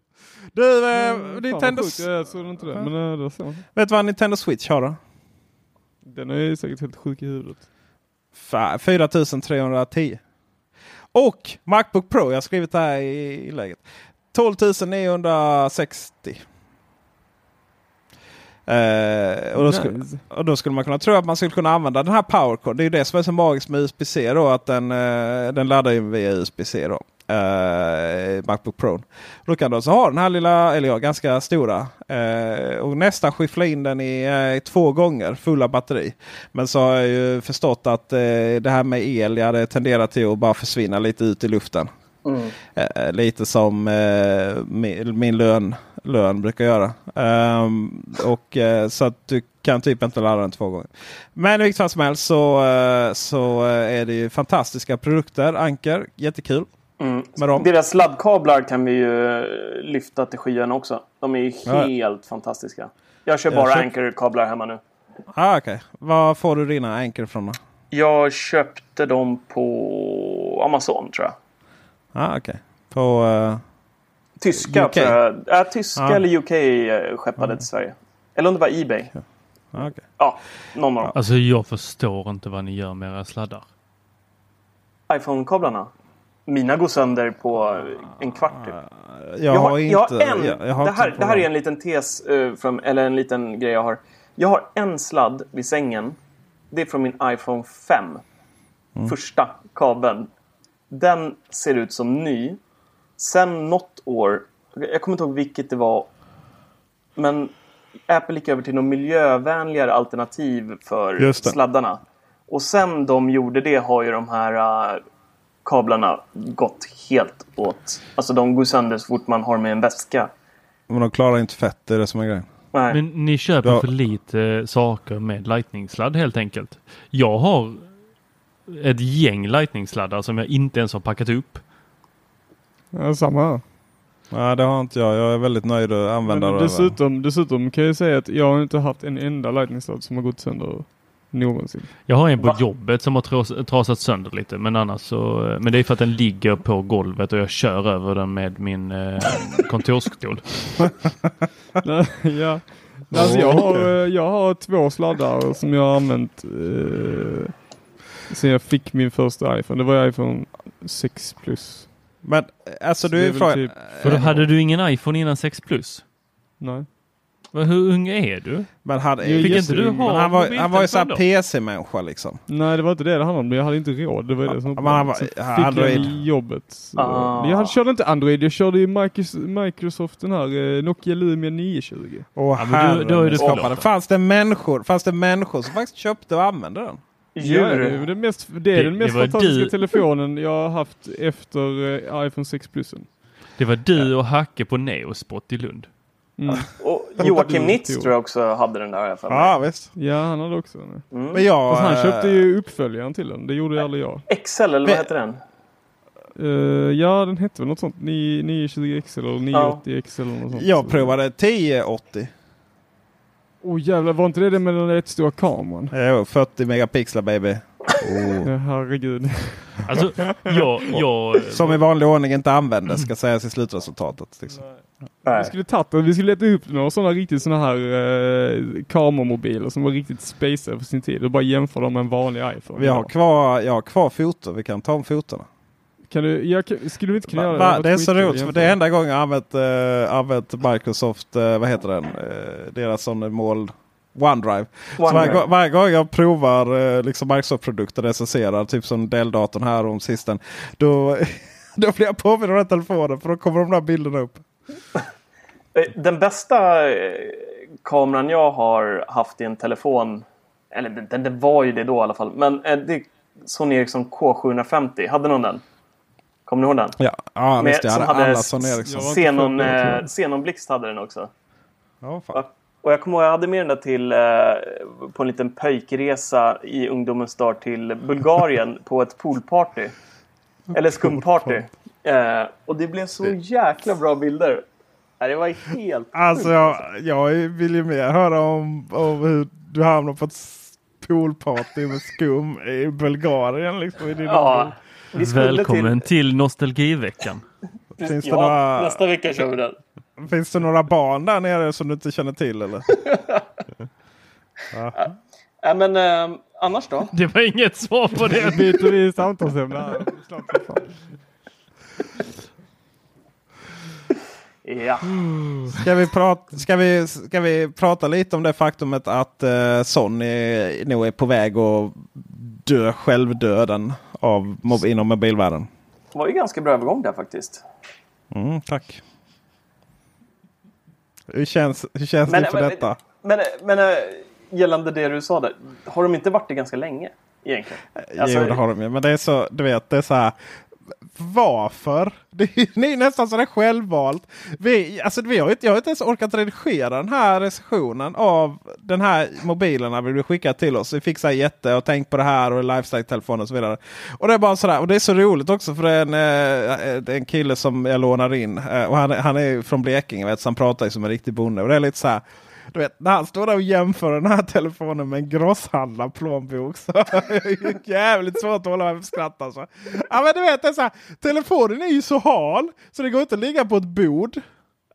Du, eh, Mm, Nintendo... sjukt. Jag såg inte det. Men det ser man. Vet du vad Nintendo Switch har då? Den är ju säkert helt sjuk i huvudet. Fa- 4310. Och Macbook Pro, jag har skrivit det här i inlägget. 12 960. Eh, och, då skulle, Nice. och då skulle man kunna tro att man skulle kunna använda den här powercord. Det är ju det som är så magiskt med USB-C då. Att den, eh, den laddar ju via USB-C då. Eh, Macbook Pro. Då kan du alltså ha den här lilla, eller ja, ganska stora. Eh, och nästan skyffla in den i eh, två gånger fulla batteri. Men så har jag ju förstått att det här med el, ja, det tenderar till att bara försvinna lite ut i luften. Mm. Lite som min, min lön, lön brukar göra. Ehm, och, eh, så att du kan typ inte ladda den två gånger. Men i vilket fall som helst så, eh, så eh, är det ju fantastiska produkter. Anker, jättekul. Mm. Med dem. Deras sladdkablar kan vi ju lyfta till skyarna också. De är ju Ja. helt fantastiska. Jag kör bara Anchor-kablar hemma nu. Ah, okay. Var får du dina Anker ifrån då? Jag köpte dem på Amazon tror jag. Ah, okay. På... eh, Tyska UK? tror jag. Ja, tyska Ja. eller UK eh, skeppade till Sverige. Eller om det var Ebay. ah, okay. Ja, någon av dem. Alltså jag förstår inte vad ni gör med era sladdar. iPhone-kablarna. Mina går sönder på en kvart typ. Jag, har inte... jag har en, jag- jag har det, här, det här är en liten tes, eh, från, eller en liten grej jag har. Jag har en sladd vid sängen. Det är från min iPhone 5. Mm. Första kabeln. Den ser ut som ny. Sen något år, jag kommer inte ihåg vilket det var. Men Apple gick över till något miljövänligare alternativ för sladdarna. Och sen de gjorde det har ju de här äh, kablarna gått helt åt. Alltså de går sönder så fort man har med en väska. Men de klarar inte fett, det är det som är grejen. Nej. Men ni köper Ja. för lite saker med lightning-sladd helt enkelt. Jag har ett gäng lightning-sladdar som jag inte ens har packat upp. Ja, samma här. Nej, det har inte jag. Jag är väldigt nöjd att använda det. dessutom, dessutom kan jag säga att jag har inte haft en enda lightning-sladd som har gått sönder någonsin. Jag har en på Va? jobbet som har tras, trasat sönder lite men annars så, men det är för att den ligger på golvet och jag kör över den med min eh, kontorsstol. Ja. Alltså jag, har, eh, jag har två sladdar som jag har använt eh, sen jag fick min första iPhone. Det var iPhone 6 Plus. Men alltså Så du är frågan... typ- För då hade du ingen iPhone innan 6 Plus? Nej. Men Hur ung är du? Men hade, Jo, Fick inte du ha men han var, han var ju såhär? PC-människa liksom. Nej det var inte det det handlade om. Jag hade inte råd. Det var det som men han var- Så fick Android. jag i jobbet. Ah. Jag hade- körde inte Android. Jag körde ju Micros- Microsoft den här eh, Nokia Lumia 920. Åh Ja, men då- då är det skapade. förlåtet. Fanns det människor, fanns det människor som faktiskt köpte och använde den? Ja, det är Djur. den mest, det är Det- den mest fantastiska du- telefonen jag har haft efter eh, iPhone 6 Plusen. Det var du och Hacke på Neospot i Lund. Mm. Och Joakim Nitz tror jag också hade den där. Ja visst. Ja, han hade också den. Mm. Men jag... Fast han eh, köpte ju uppföljaren till den. Det gjorde aldrig jag. XL eller vad Men- heter den? Eh, ja, den hette väl något sånt. 9- 920 XL eller 980 XL eller något sånt. Jag provade 1080. Åh oh, jävlar, var inte det det med den rätt stora kameran? Jo, 40 megapixlar baby. Ja, herregud. Alltså, jag, jag, Som i vanlig ordning inte användes ska sägas i slutresultatet. Liksom. Vi skulle tagit den. Vi skulle leta upp några sådana riktigt sådana här eh, kameramobiler som var riktigt spacade för sin tid och bara jämföra dem med en vanlig iPhone. Vi har kvar, jag har kvar foton. Vi kan ta om fotona. Kan du, jag, skulle vi inte kunna Va, göra va, var det är så roligt för det är enda gången jag använt, uh, använt Microsoft, eh, vad heter den, uh, deras sån mål, OneDrive. Så OneDrive. varje, gång- varje gång jag provar liksom Microsoft-produkter recenserar, typ som Dell-datorn här om sisten. Då, då blir jag påmind om den telefonen för då kommer de där bilderna upp. Den bästa kameran jag har haft i en telefon, eller den, den, var ju det då i alla fall, men det är Sony Ericsson K750. Hade någon den? Kommer ni ihåg den? Ja, ja Med- visst. Jag hade hade alla s- Sony Ericsson. Jag var inte Xenon, eh, jag. Xenonblixt hade den också. Ja, fan. Och jag kommer ihåg jag hade med den där till, eh, på en liten pöjkresa i ungdomens dag till Bulgarien på ett poolparty. Eller skumparty. Eh, och det blev så jäkla bra bilder. Nej, Det var helt Alltså jag, jag vill ju mer höra om, om hur du hamnar på ett poolparty med skum i Bulgarien. Liksom, i din Ja, Välkommen till... till Nostalgiveckan. Finns det, Ja, några, nästa vecka kör vi den. finns det några barn där nere som du inte känner till eller? Ja, men eh, annars då? Det var inget svar på det. Byter vi samtalsämne. Ja. Ska vi, prata, ska, vi, ska vi prata lite om det faktumet att eh, Sony nog är på väg att dö självdöden av, mob- inom mobilvärlden? Det var ju ganska bra övergång där faktiskt. Mm, tack. Hur känns, hur känns Men- det för men- detta? Men, men eh, gällande det du sa där. Har de inte varit det ganska länge? Egentligen? Alltså, jo, det har de ju. Men det är så, du vet, det är så här. Varför? Det är, det är nästan sådär självvalt. Vi, alltså, vi har, inte- jag har inte ens orkat redigera den här recensionen av den här mobilerna vi blev skickade till oss. Vi fick så jätte och tänk på det här och lifestyle-telefon och så vidare. Och det är bara sådär. Och det är så roligt också för det är en, eh, det är en kille som jag lånar in. Eh, och han, är- han är från Blekinge vet, så han pratar ju som en riktig bonde. Och det är lite så här. Du vet, när han står där och jämför den här telefonen med en grosshandlarplånbok så är det jävligt svårt att hålla mig för skratt alltså. Ja men du vet, det är så här, telefonen är ju så hal så det går inte att ligga på ett bord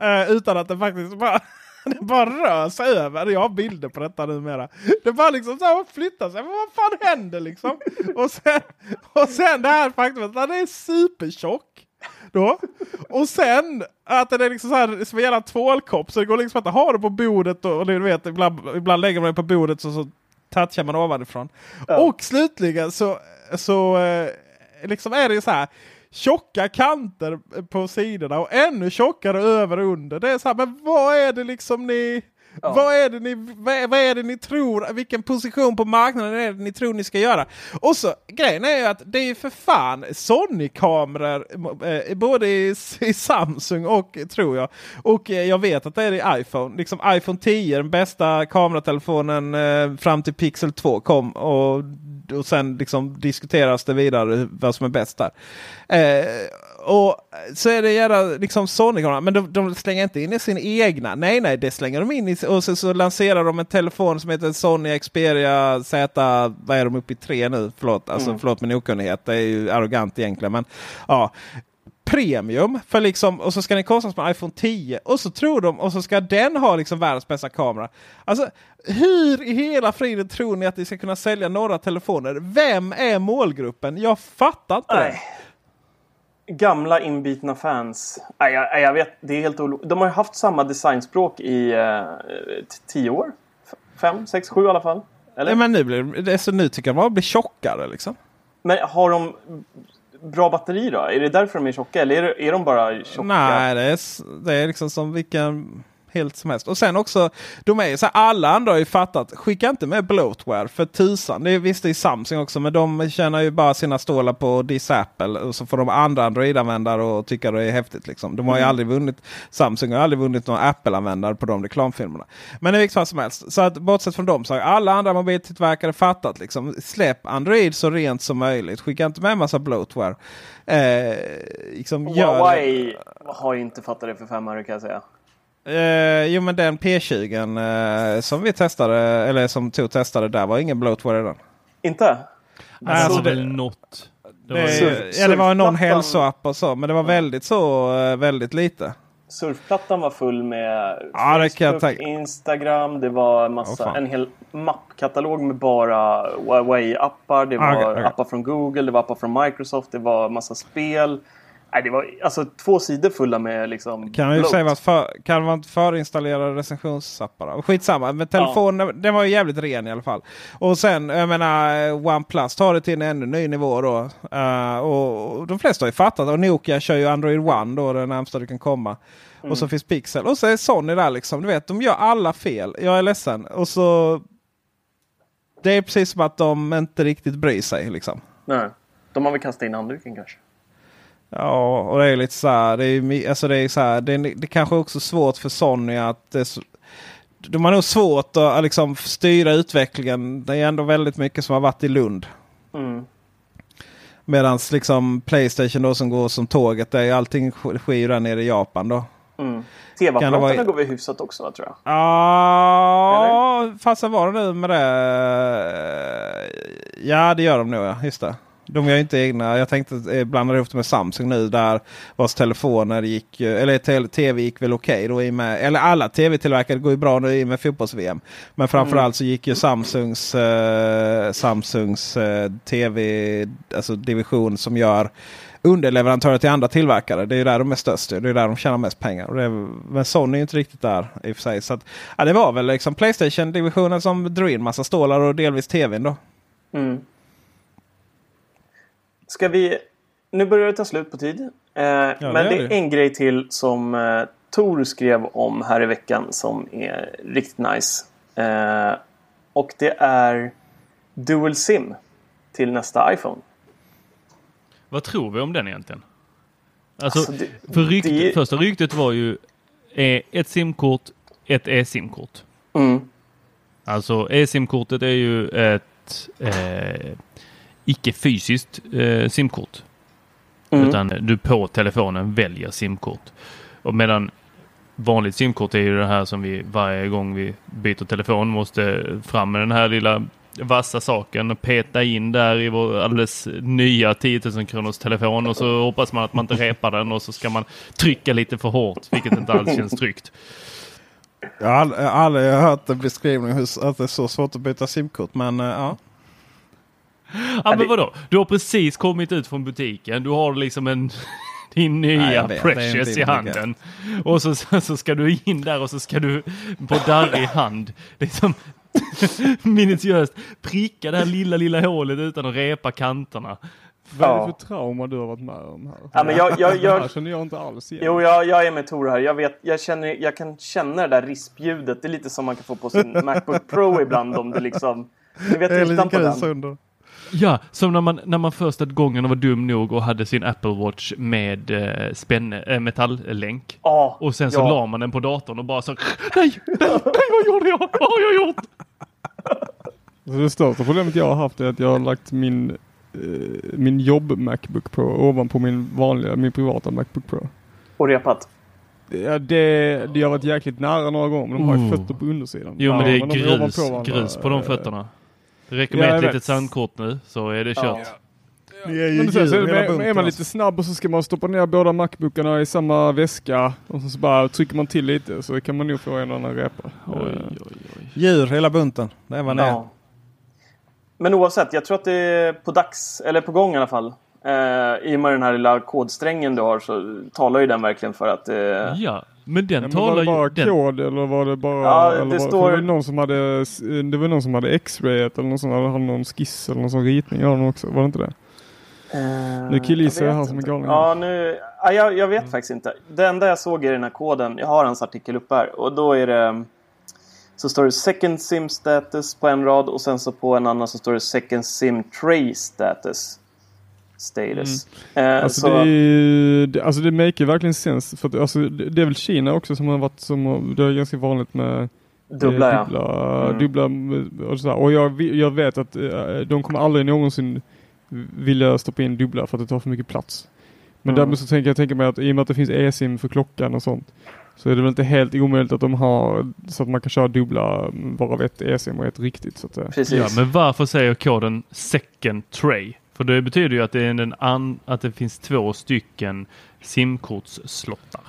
eh, utan att den faktiskt bara det bara rör sig över. Jag har bilder på detta numera. Det bara liksom så här flyttar sig. Men vad fan händer liksom? Och sen, och sen det här faktumet att den är supertjock. Då. Och sen att den är liksom så här som en jävla tvålkopp. Så det går liksom att ha det på bordet och, och du vet ibland, ibland lägger man det på bordet så, så touchar man ovanifrån. Och slutligen så, så eh, liksom är det ju så här tjocka kanter på sidorna och ännu tjockare över och under. Det är så här, men vad är det liksom ni... Vad, är det ni, vad, är, vad är det ni tror? Vilken position på marknaden är det ni tror ni ska göra? Och så grejen är ju att det är ju för fan Sony-kameror eh, både i, i Samsung och tror jag. Och eh, jag vet att det är i iPhone. Liksom iPhone 10, den bästa kameratelefonen eh, fram till Pixel 2 kom. Och, och sen liksom diskuteras det vidare vad som är bäst där. Eh, och så är det jävla liksom Sony-kameror. Men de, de slänger inte in i sin egna. Nej, nej, det slänger de in i. Och så, så lanserar de en telefon som heter Sony Xperia Z. Vad är de uppe i? Tre nu? Förlåt, alltså, förlåt min okunnighet. Det är ju arrogant egentligen. Men ja. Premium för liksom och så ska den kosta som en iPhone 10 och så tror de och så ska den ha liksom världens bästa kamera. Alltså hur i hela friden tror ni att ni ska kunna sälja några telefoner? Vem är målgruppen? Jag fattar inte det. Nej. Gamla inbitna fans. Nej, jag, jag vet, det är helt olo- De har ju haft samma designspråk i eh, tio år. Fem, sex, sju i alla fall. Eller? Ja, men nu, blir, det, så nu tycker jag bara blir tjockare liksom. Men har de bra batteri då? Är det därför de är tjocka? Eller är, det, är de bara tjocka? Nej, det är, det är liksom som vilken helt som helst. Och sen också, de är så här, alla andra har ju fattat, skicka inte med bloatware för tusan. Det är visst det är Samsung också, men de tjänar ju bara sina stålar på Diss Apple. Och så får de andra Android-användare och tycka det är häftigt. Liksom. De har ju aldrig vunnit, Samsung har aldrig vunnit någon Apple-användare på de reklamfilmerna. Men i vilket fall som helst, så att bortsett från dem så har alla andra mobiltillverkare fattat. Liksom, släpp Android så rent som möjligt. Skicka inte med massa bloatware. Eh, liksom, gör- Huawei har ju inte fattat det för fem öre kan jag säga. Eh, jo men den P20 eh, som vi testade, eller som tog testade där var ingen bloatware i den. Inte? Det Alltså, var det- väl något. Det Det, Surf- ja, det var någon hälsoapp och så, men det var väldigt så, eh, väldigt lite. Surfplattan var full med Ja, det Facebook, tänka. Instagram, det var en massa, fan. en hel mappkatalog med bara Huawei-appar. Det Ah, var okej, okej. appar från Google, det var appar från Microsoft, det var massa spel. Nej, det var alltså två sidor fulla med liksom... Kan ju bloat. säga vad för, kan man förinstallera recensionsappar? Skitsamma, men telefonen den var ju jävligt ren i alla fall. Och sen, jag menar, OnePlus tar det till en ännu ny nivå då. Eh, och, och de flesta har ju fattat. Och Nokia kör ju Android One då, det närmsta du kan komma. Och så finns Pixel. Och så är Sony där liksom. Du vet, de gör alla fel. Jag är ledsen. Och så... Det är precis som att de inte riktigt bryr sig liksom. Nej. De har väl kastat in handduken kanske. Ja, och det är lite så här. Det är, alltså det är så här. Det är, det är kanske också svårt för Sony att... Är de har nog svårt att liksom styra utvecklingen. Det är ändå väldigt mycket som har varit i Lund. Mm. Medan liksom Playstation då som går som tåget. Det är allting sk- sker ju där nere i Japan då. Mm. TV-apparaterna vara- går väl hyfsat också tror jag. Ja, fasen var det nu med det? Ja, det gör de nog. Ja. Just det. De gör ju inte egna. Jag tänkte eh, blanda ihop det med Samsung nu där vars telefoner gick, eh, eller tv gick väl okej då i med, eller alla tv-tillverkare går ju bra nu i och med fotbolls-VM. Men framförallt så gick ju Samsungs, eh, Samsungs eh, tv, alltså division som gör underleverantörer till andra tillverkare. Det är ju där de är störst. Det är där de tjänar mest pengar. Och det är, men Sony är inte riktigt där i och för sig. Så att, ja, det var väl liksom Playstation-divisionen som drog in massa stålar och delvis tvn då. Mm. Ska vi... Nu börjar det ta slut på tid. Eh, men gör det är det. en grej till som eh, Tor skrev om här i veckan som är riktigt nice. Eh, och det är Dual SIM till nästa iPhone. Vad tror vi om den egentligen? Alltså, Alltså, det- för rykt, det- första ryktet var ju eh, ett simkort, ett e-simkort. Mm. Alltså e-simkortet är ju ett eh, icke fysiskt eh, simkort. Mm. Utan du på telefonen väljer simkort. Och medan vanligt simkort är ju det här som vi varje gång vi byter telefon måste fram med den här lilla vassa saken och peta in där i vår alldeles nya 10 000 kronors telefon och så hoppas man att man inte repar den och så ska man trycka lite för hårt vilket inte alls känns tryggt. Jag har aldrig, jag har aldrig hört en beskrivning hur, att det är så svårt att byta simkort. Men eh, ja. Ja men vadå? Du har precis kommit ut från butiken. Du har liksom en din nya Nej, jag Precious i handen. Och så, så, så ska du in där och så ska du på darrig hand liksom minutiöst pricka det här lilla, lilla hålet utan att repa kanterna. Vad är det för trauma du har varit med om här? Ja, men jag- jag- Det här jag- känner jag inte alls igen. Jo, jag, jag är med Tor här. Jag, vet, jag, känner, jag kan känna det där rispljudet. Det är lite som man kan få på sin Macbook Pro ibland om det liksom... Ni vet Det är utan Ja, som när man, när man första gången var dum nog och hade sin Apple Watch med eh, spänne, eh, metalllänk. Ja, Och sen så ja. la man den på datorn och bara så nej, nej, nej, vad gjorde jag? Vad har jag gjort? Så det största problemet jag har haft är att jag har lagt min, eh, min jobb Macbook Pro ovanpå min vanliga, min privata Macbook Pro. Och repat. Ja, det, det har varit jäkligt nära några gånger men de har ju Oh. fötter på undersidan. Jo, men Ja, det är de grus, varandra. grus på de Eh, fötterna. Räcker Ja, med jag ett vet. litet sandkort nu så är det kört. Är ju Men sen så är, är man alltså. lite snabb och så ska man stoppa ner båda Macbookarna i samma väska och så, så bara trycker man till lite så kan man nog få en och annan repa. Oj, Eh, oj, oj. Djur, hela bunten. Det är vad det är. Ja. Men oavsett, jag tror att det är på dags, eller på gång i alla fall. Eh, I och med den här lilla kodsträngen du har så talar ju den verkligen för att... Eh, Ja, men den Ja, men var talar det bara. Den, kod eller var det bara... Ja, eller det var, står- Det var någon som hade, det var någon som hade X-rayet eller någon som hade, hade någon skiss eller någon sån ritning av den också. Var det inte det? eh, Nu killgissar jag här som en galning. Ja, nu, ja, jag, jag vet faktiskt inte. Det enda jag såg i den här koden, jag har hans artikel upp här, och då är det... Så står det second sim status på en rad och sen så på en annan så står det second sim tray status. Status. Eh, Alltså så, det, är, ju- det, alltså det make ju verkligen sens. För att, alltså det, det är väl Kina också som har varit som, det är ganska vanligt med dubbla eh, ja. dubbla, Mm. dubbla och, sådär. och jag, jag vet att eh, de kommer aldrig någonsin vilja stoppa in dubbla för att det tar för mycket plats. Men Mm. därmed så tänker jag tänka mig att i och med att det finns e-sim för klockan och sånt så är det väl inte helt omöjligt att de har så att man kan köra dubbla varav ett e-sim och ett riktigt. Så att, eh, Precis. ja, men varför säger koden second tray? För det betyder ju att det, är en an, att det finns två stycken simkortsslottar.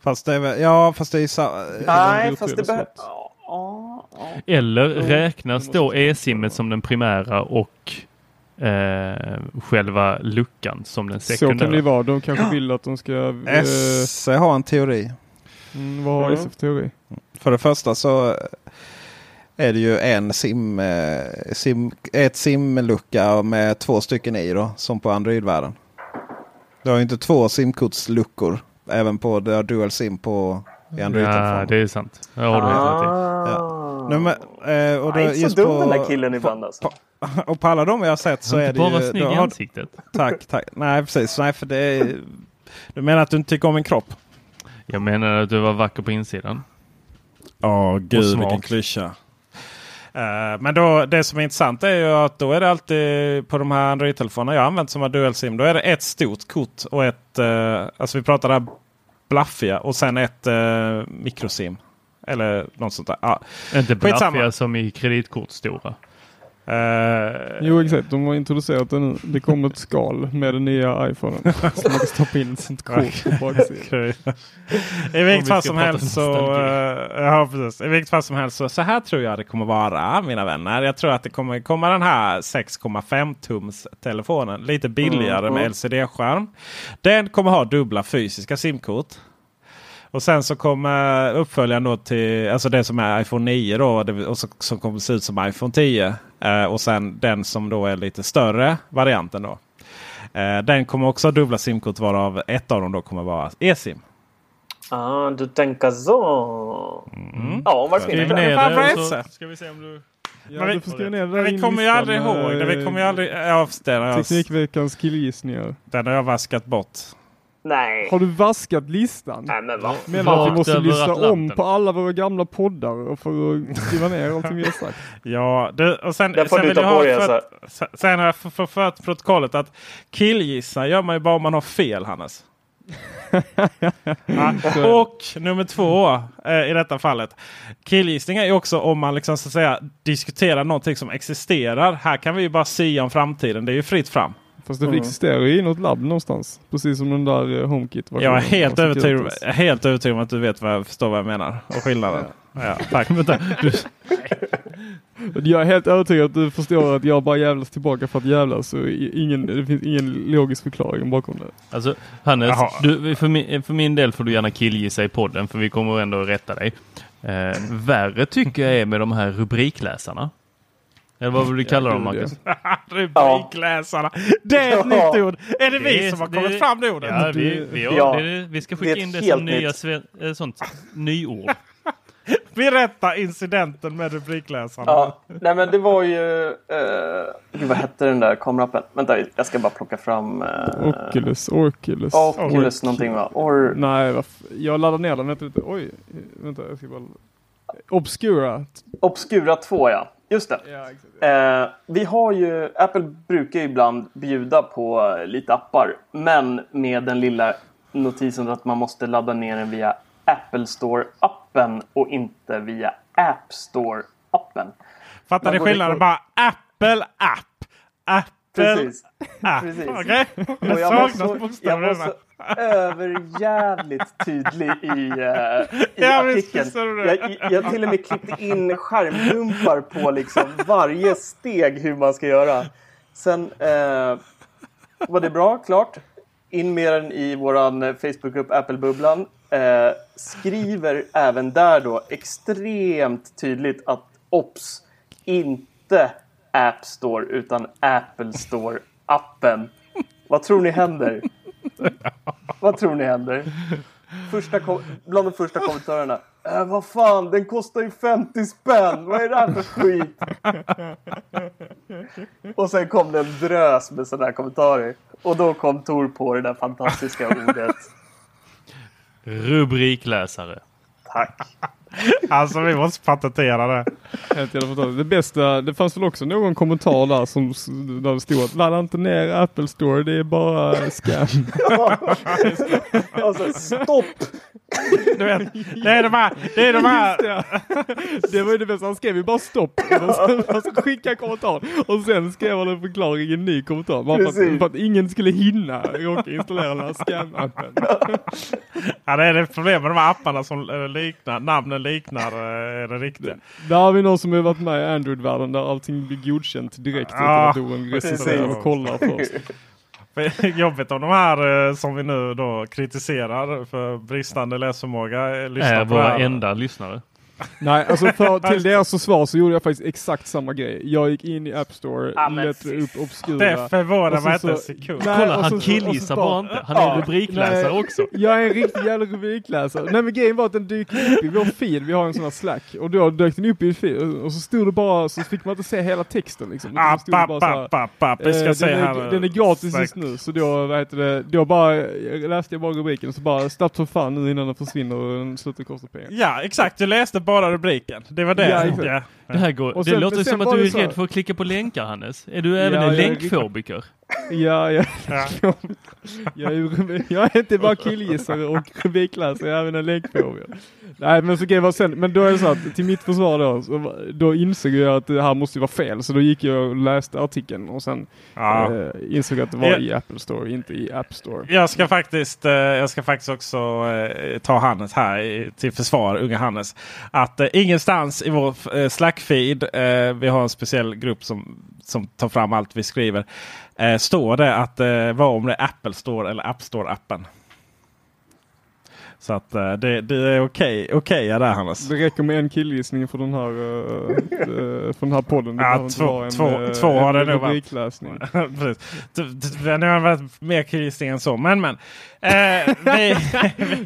Fast det är väl, ja fast det är så, Nej, fast det ja. Eller räknas då e-simmet som den primära och eh, själva luckan som den Så sekundära. kan det ju vara. De kanske vill att de ska... Eh, SE har en teori. mm, vad har Mm. SE för teori? För det första så är det ju en sim, eh, sim ett simlucka med två stycken i då, som på Android-världen. Du har ju inte två simkortsluckor. Även på det har dual sim på i Ja, Android-telefonen. det är sant. I. Ah. Nej, men, eh, och då är inte just så dum på- den där killen ibland alltså. Och på alla de jag har sett så är är det inte bara ju... snygg då i har- ansiktet. Tack, tack. Nej, precis. Nej, för det är, du menar att du inte tycker om min kropp? Jag menar att du var vacker på insidan. Ja, gud smart. vilken klyscha. Eh, men då, det som är intressant är ju att då är det alltid på de här Android-telefonerna jag använt som har dual sim. Då är det ett stort kort och ett, uh, alltså vi pratar här blaffiga och sen ett uh, mikrosim. Eller något sånt där. Ja. Inte Skitsamma. blaffiga som i kreditkort-stora. Eh, Jo exakt, de har introducerat det nu. Det kommer ett skal med den nya iPhonen. så man kan stoppa in sitt kort på baksidan. I vilket vi fall som helst så, eh, ja, precis. I vilket fall som helst så, så här tror jag det kommer vara mina vänner. Jag tror att det kommer komma den här 6,5 tums telefonen. Lite billigare Mm, med mm. LCD-skärm. Den kommer ha dubbla fysiska simkort. Och sen så kommer uppföljaren då till, alltså det som är iPhone 9 då, och så, som kommer se ut som iPhone 10. Eh, och sen den som då är lite större varianten då. Eh, den kommer också ha dubbla simkort varav ett av dem då kommer vara eSIM. Ah, du tänker så. Mm. Ja, varför Skriv inte? ner det så det? ska vi se om du... Ja, Men vi- ner kommer ju aldrig ihåg det. Vi kommer ju aldrig... Ja, Teknikveckans killgissningar. den har jag vaskat bort. Nej. Har du vaskat listan? Nej, men vad Menar att vi måste lyssna om på alla våra gamla poddar för att skriva ner allting vi har sagt? Ja, det, och sen, Det får sen du vill ta jag på ha dig, för, alltså. sen har jag för, för, för protokollet att killgissa gör man ju bara om man har fel Hannes. ja, och nummer två eh, i detta fallet. Killgissning är ju också om man liksom så att säga diskuterar någonting som existerar. Här kan vi ju bara sia om framtiden. Det är ju fritt fram. Fast det Mm. existerar ju i något labb någonstans. Precis som den där eh, HomeKit. Jag är helt övertygad, Curtis. helt övertygad om att du vet vad jag förstår vad jag menar. Och skillnaden. Ja, tack. Jag är helt övertygad att du förstår att jag bara jävlas tillbaka för att jävlas. Så ingen, det finns ingen logisk förklaring bakom det. alltså, Hannes, du, för, min, för min del får du gärna killgissa i podden för vi kommer ändå att rätta dig. Eh, värre tycker jag är med de här rubrikläsarna. Eller vad vill du kalla dem. Marcus? Rubrikläsarna. Det är ett Ja. nytt ord. Är det vi Det är- som har det- kommit fram det ordet? Ja, vi, vi, Ja. det, vi ska skicka in det helt som nya eh, sånt nyord. Berätta incidenten med rubrikläsarna. Ja, nej men det var ju... Uh, gud, vad hette den där kamerappen? Vänta, jag ska bara plocka fram... Uh, Oculus, Oculus. Oculus någonting va? Or, Nej, jag laddar ner den. Vänta lite. Oj, vänta. Jag ska bara... Obscura. Obscura 2 ja. Just det. Ja. Eh, vi har ju, Apple brukar ju ibland bjuda på lite appar, men med den lilla notisen att man måste ladda ner den via Apple Store-appen och inte via App Store-appen. Fattar ni skillnaden? Bara Apple app. Apple Precis. app. Precis. Okej? Det jag jag var redan. så överjävligt tydlig i, uh, i Ja, artikeln. Jag, jag till och med klippte in skärmdumpar på liksom varje steg hur man ska göra. Sen eh, var det bra, klart. In med den i våran Facebookgrupp Apple-bubblan. Eh, skriver även där då extremt tydligt att OBS! Inte App Store utan Apple Store-appen. Vad tror ni händer? Vad tror ni händer? Första bland de första kommentarerna. Äh, vad fan, den kostar ju 50 spänn. Vad är det här för skit? Och sen kom det en drös med sådana här kommentarer. Och då kom Tor på det där fantastiska ordet. Rubrikläsare. Tack. Alltså vi måste patentera det. Det bästa, det fanns väl också någon kommentar där som där det stod att ladda inte ner Apple Store, det är bara scam. Alltså, stopp! Du vet, det är de här... Det, är de här det. det var ju det bästa, han skrev ju bara stopp. Och skickade jag kommentar. Och sen skrev han en förklaring i en ny kommentar. Bara för att, för att ingen skulle hinna råka installera den här scam-appen. ja, det är det problem med de här apparna som eh, liknar, namnen liknar eh, det riktiga. Där har vi någon som har varit med i Android-världen där allting blir godkänt direkt utan Ja, att datorn recenserar och kollar först. Jobbigt om de här eh, som vi nu då kritiserar för bristande läsförmåga eh, lyssnar Är på våra enda lyssnare. Nej, alltså för, till deras försvar så gjorde jag faktiskt exakt samma grej. Jag gick in i App Store, men letade upp obskura. Det förvånar mig inte en så- sekund. Nej, Kolla, han killgissar bara inte. Han är Ja, rubrikläsare nej, också. Jag är en riktig jävla rubrikläsare. Nej men grejen var att den dyker upp i vår feed, vi har en sån här slack. Och då dök den upp i feed och- så stod det bara, så fick man inte se hela texten liksom. Utan App, det stod bara app, så här, app, app, app. Vi ska eh, se den, är, den är gratis just nu så då, vad heter det, då bara jag läste jag bara rubriken och så bara snabbt som fan nu innan den försvinner och den slutar kosta pengar. Ja, exakt. Du läste bara rubriken. Det var det. Ja. Ja. Det här går, Och det sen- låter sen som att du är så- rädd för att klicka på länkar Hannes. Är du även Ja, en jag länkfobiker? Ja, ja. Ja. jag, är, jag är inte bara killgissare och rubrikläsare, jag är även en länkfobiker. Nej men så grejen var sen, men då är det så att till mitt försvar då, så, då insåg jag att det här måste vara fel. Så då gick jag och läste artikeln och sen Ja. eh, insåg jag att det var Ja. i Apple Store, inte i App Store. Jag ska faktiskt, eh, jag ska faktiskt också eh, ta Hannes här till försvar, unga Hannes. Att eh, ingenstans i vår eh, Slack-feed, eh, vi har en speciell grupp som, som tar fram allt vi skriver, eh, står det att eh, vad om det är Apple Store eller App Store-appen. Så att eh, det, det är okej okej ja, där Hannes. Det räcker med en killgissning för den här, uh, för den här podden. Ja, två- en, två- eh, två har en det nog varit. Precis. Det- det- Det har varit mer killgissning än så. Men men. Eh, vi,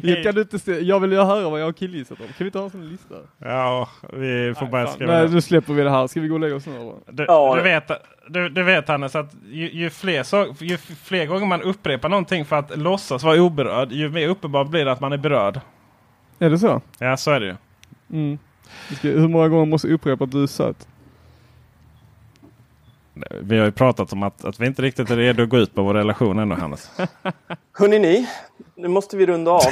Jag, kan du inte se, jag vill ju höra vad jag har killgissat om. Kan vi inte ha en sån lista? ja, vi får börja Fan, skriva. Nej, nu släpper vi det här. Ska vi gå och lägga oss nu? Du, Ja. du, vet, du, du vet Hannes att ju, ju, fler så, ju fler gånger man upprepar någonting för att låtsas vara oberörd, ju mer uppenbart blir det att man är berörd. Är det så? Ja, så är det ju. Mm. Vi hur många gånger måste jag upprepa att du är söt? Vi har ju pratat om att, att vi inte riktigt är redo att gå ut på vår relation ännu Hannes. Hörrni ni, nu måste vi runda av.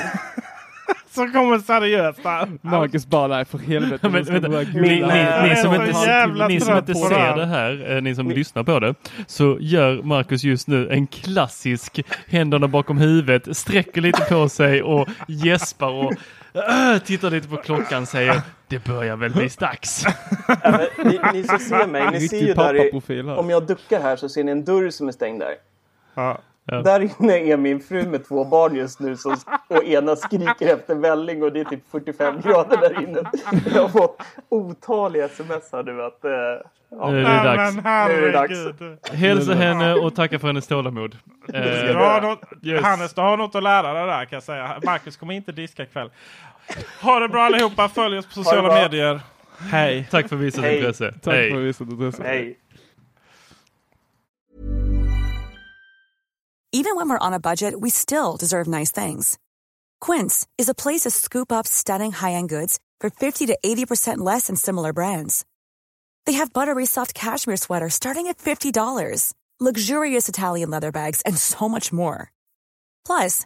så kommer seriöst här. Marcus bara, nej för helvete. Men, vänta, ni, som inte, ni som ser det här, eh, ni som lyssnar på det, så gör Marcus just nu en klassisk händerna bakom huvudet, sträcker lite på sig och gäspar och tittar lite på klockan säger det börjar väl bli dags. Ja, ni, ni som ser mig, ni ser ju där i, om jag duckar här så ser ni en dörr som är stängd där. Ja. Ja. Där inne är min fru med två barn just nu som, och ena skriker efter välling och det är typ 45 grader där inne. Jag har fått otaliga sms här nu att... Eh, ja. Nu är det dags. Nu är det dags. Hälsa henne och tacka för hennes tålamod. Du Eh, har något, Yes. Hannes, du har något att lära dig där kan jag säga. Marcus kommer inte diska ikväll. Ha det bra allihopa. Följ oss på sociala medier. Hej! tack för visat Hej. intresse. Tack Hej. för visat intresse. Hej. Even when we're on a budget, we still deserve nice things. Quince is a place to scoop up stunning high-end goods for 50 to 80% less than similar brands. They have buttery soft cashmere sweaters starting at $50, luxurious Italian leather bags, and so much more. Plus,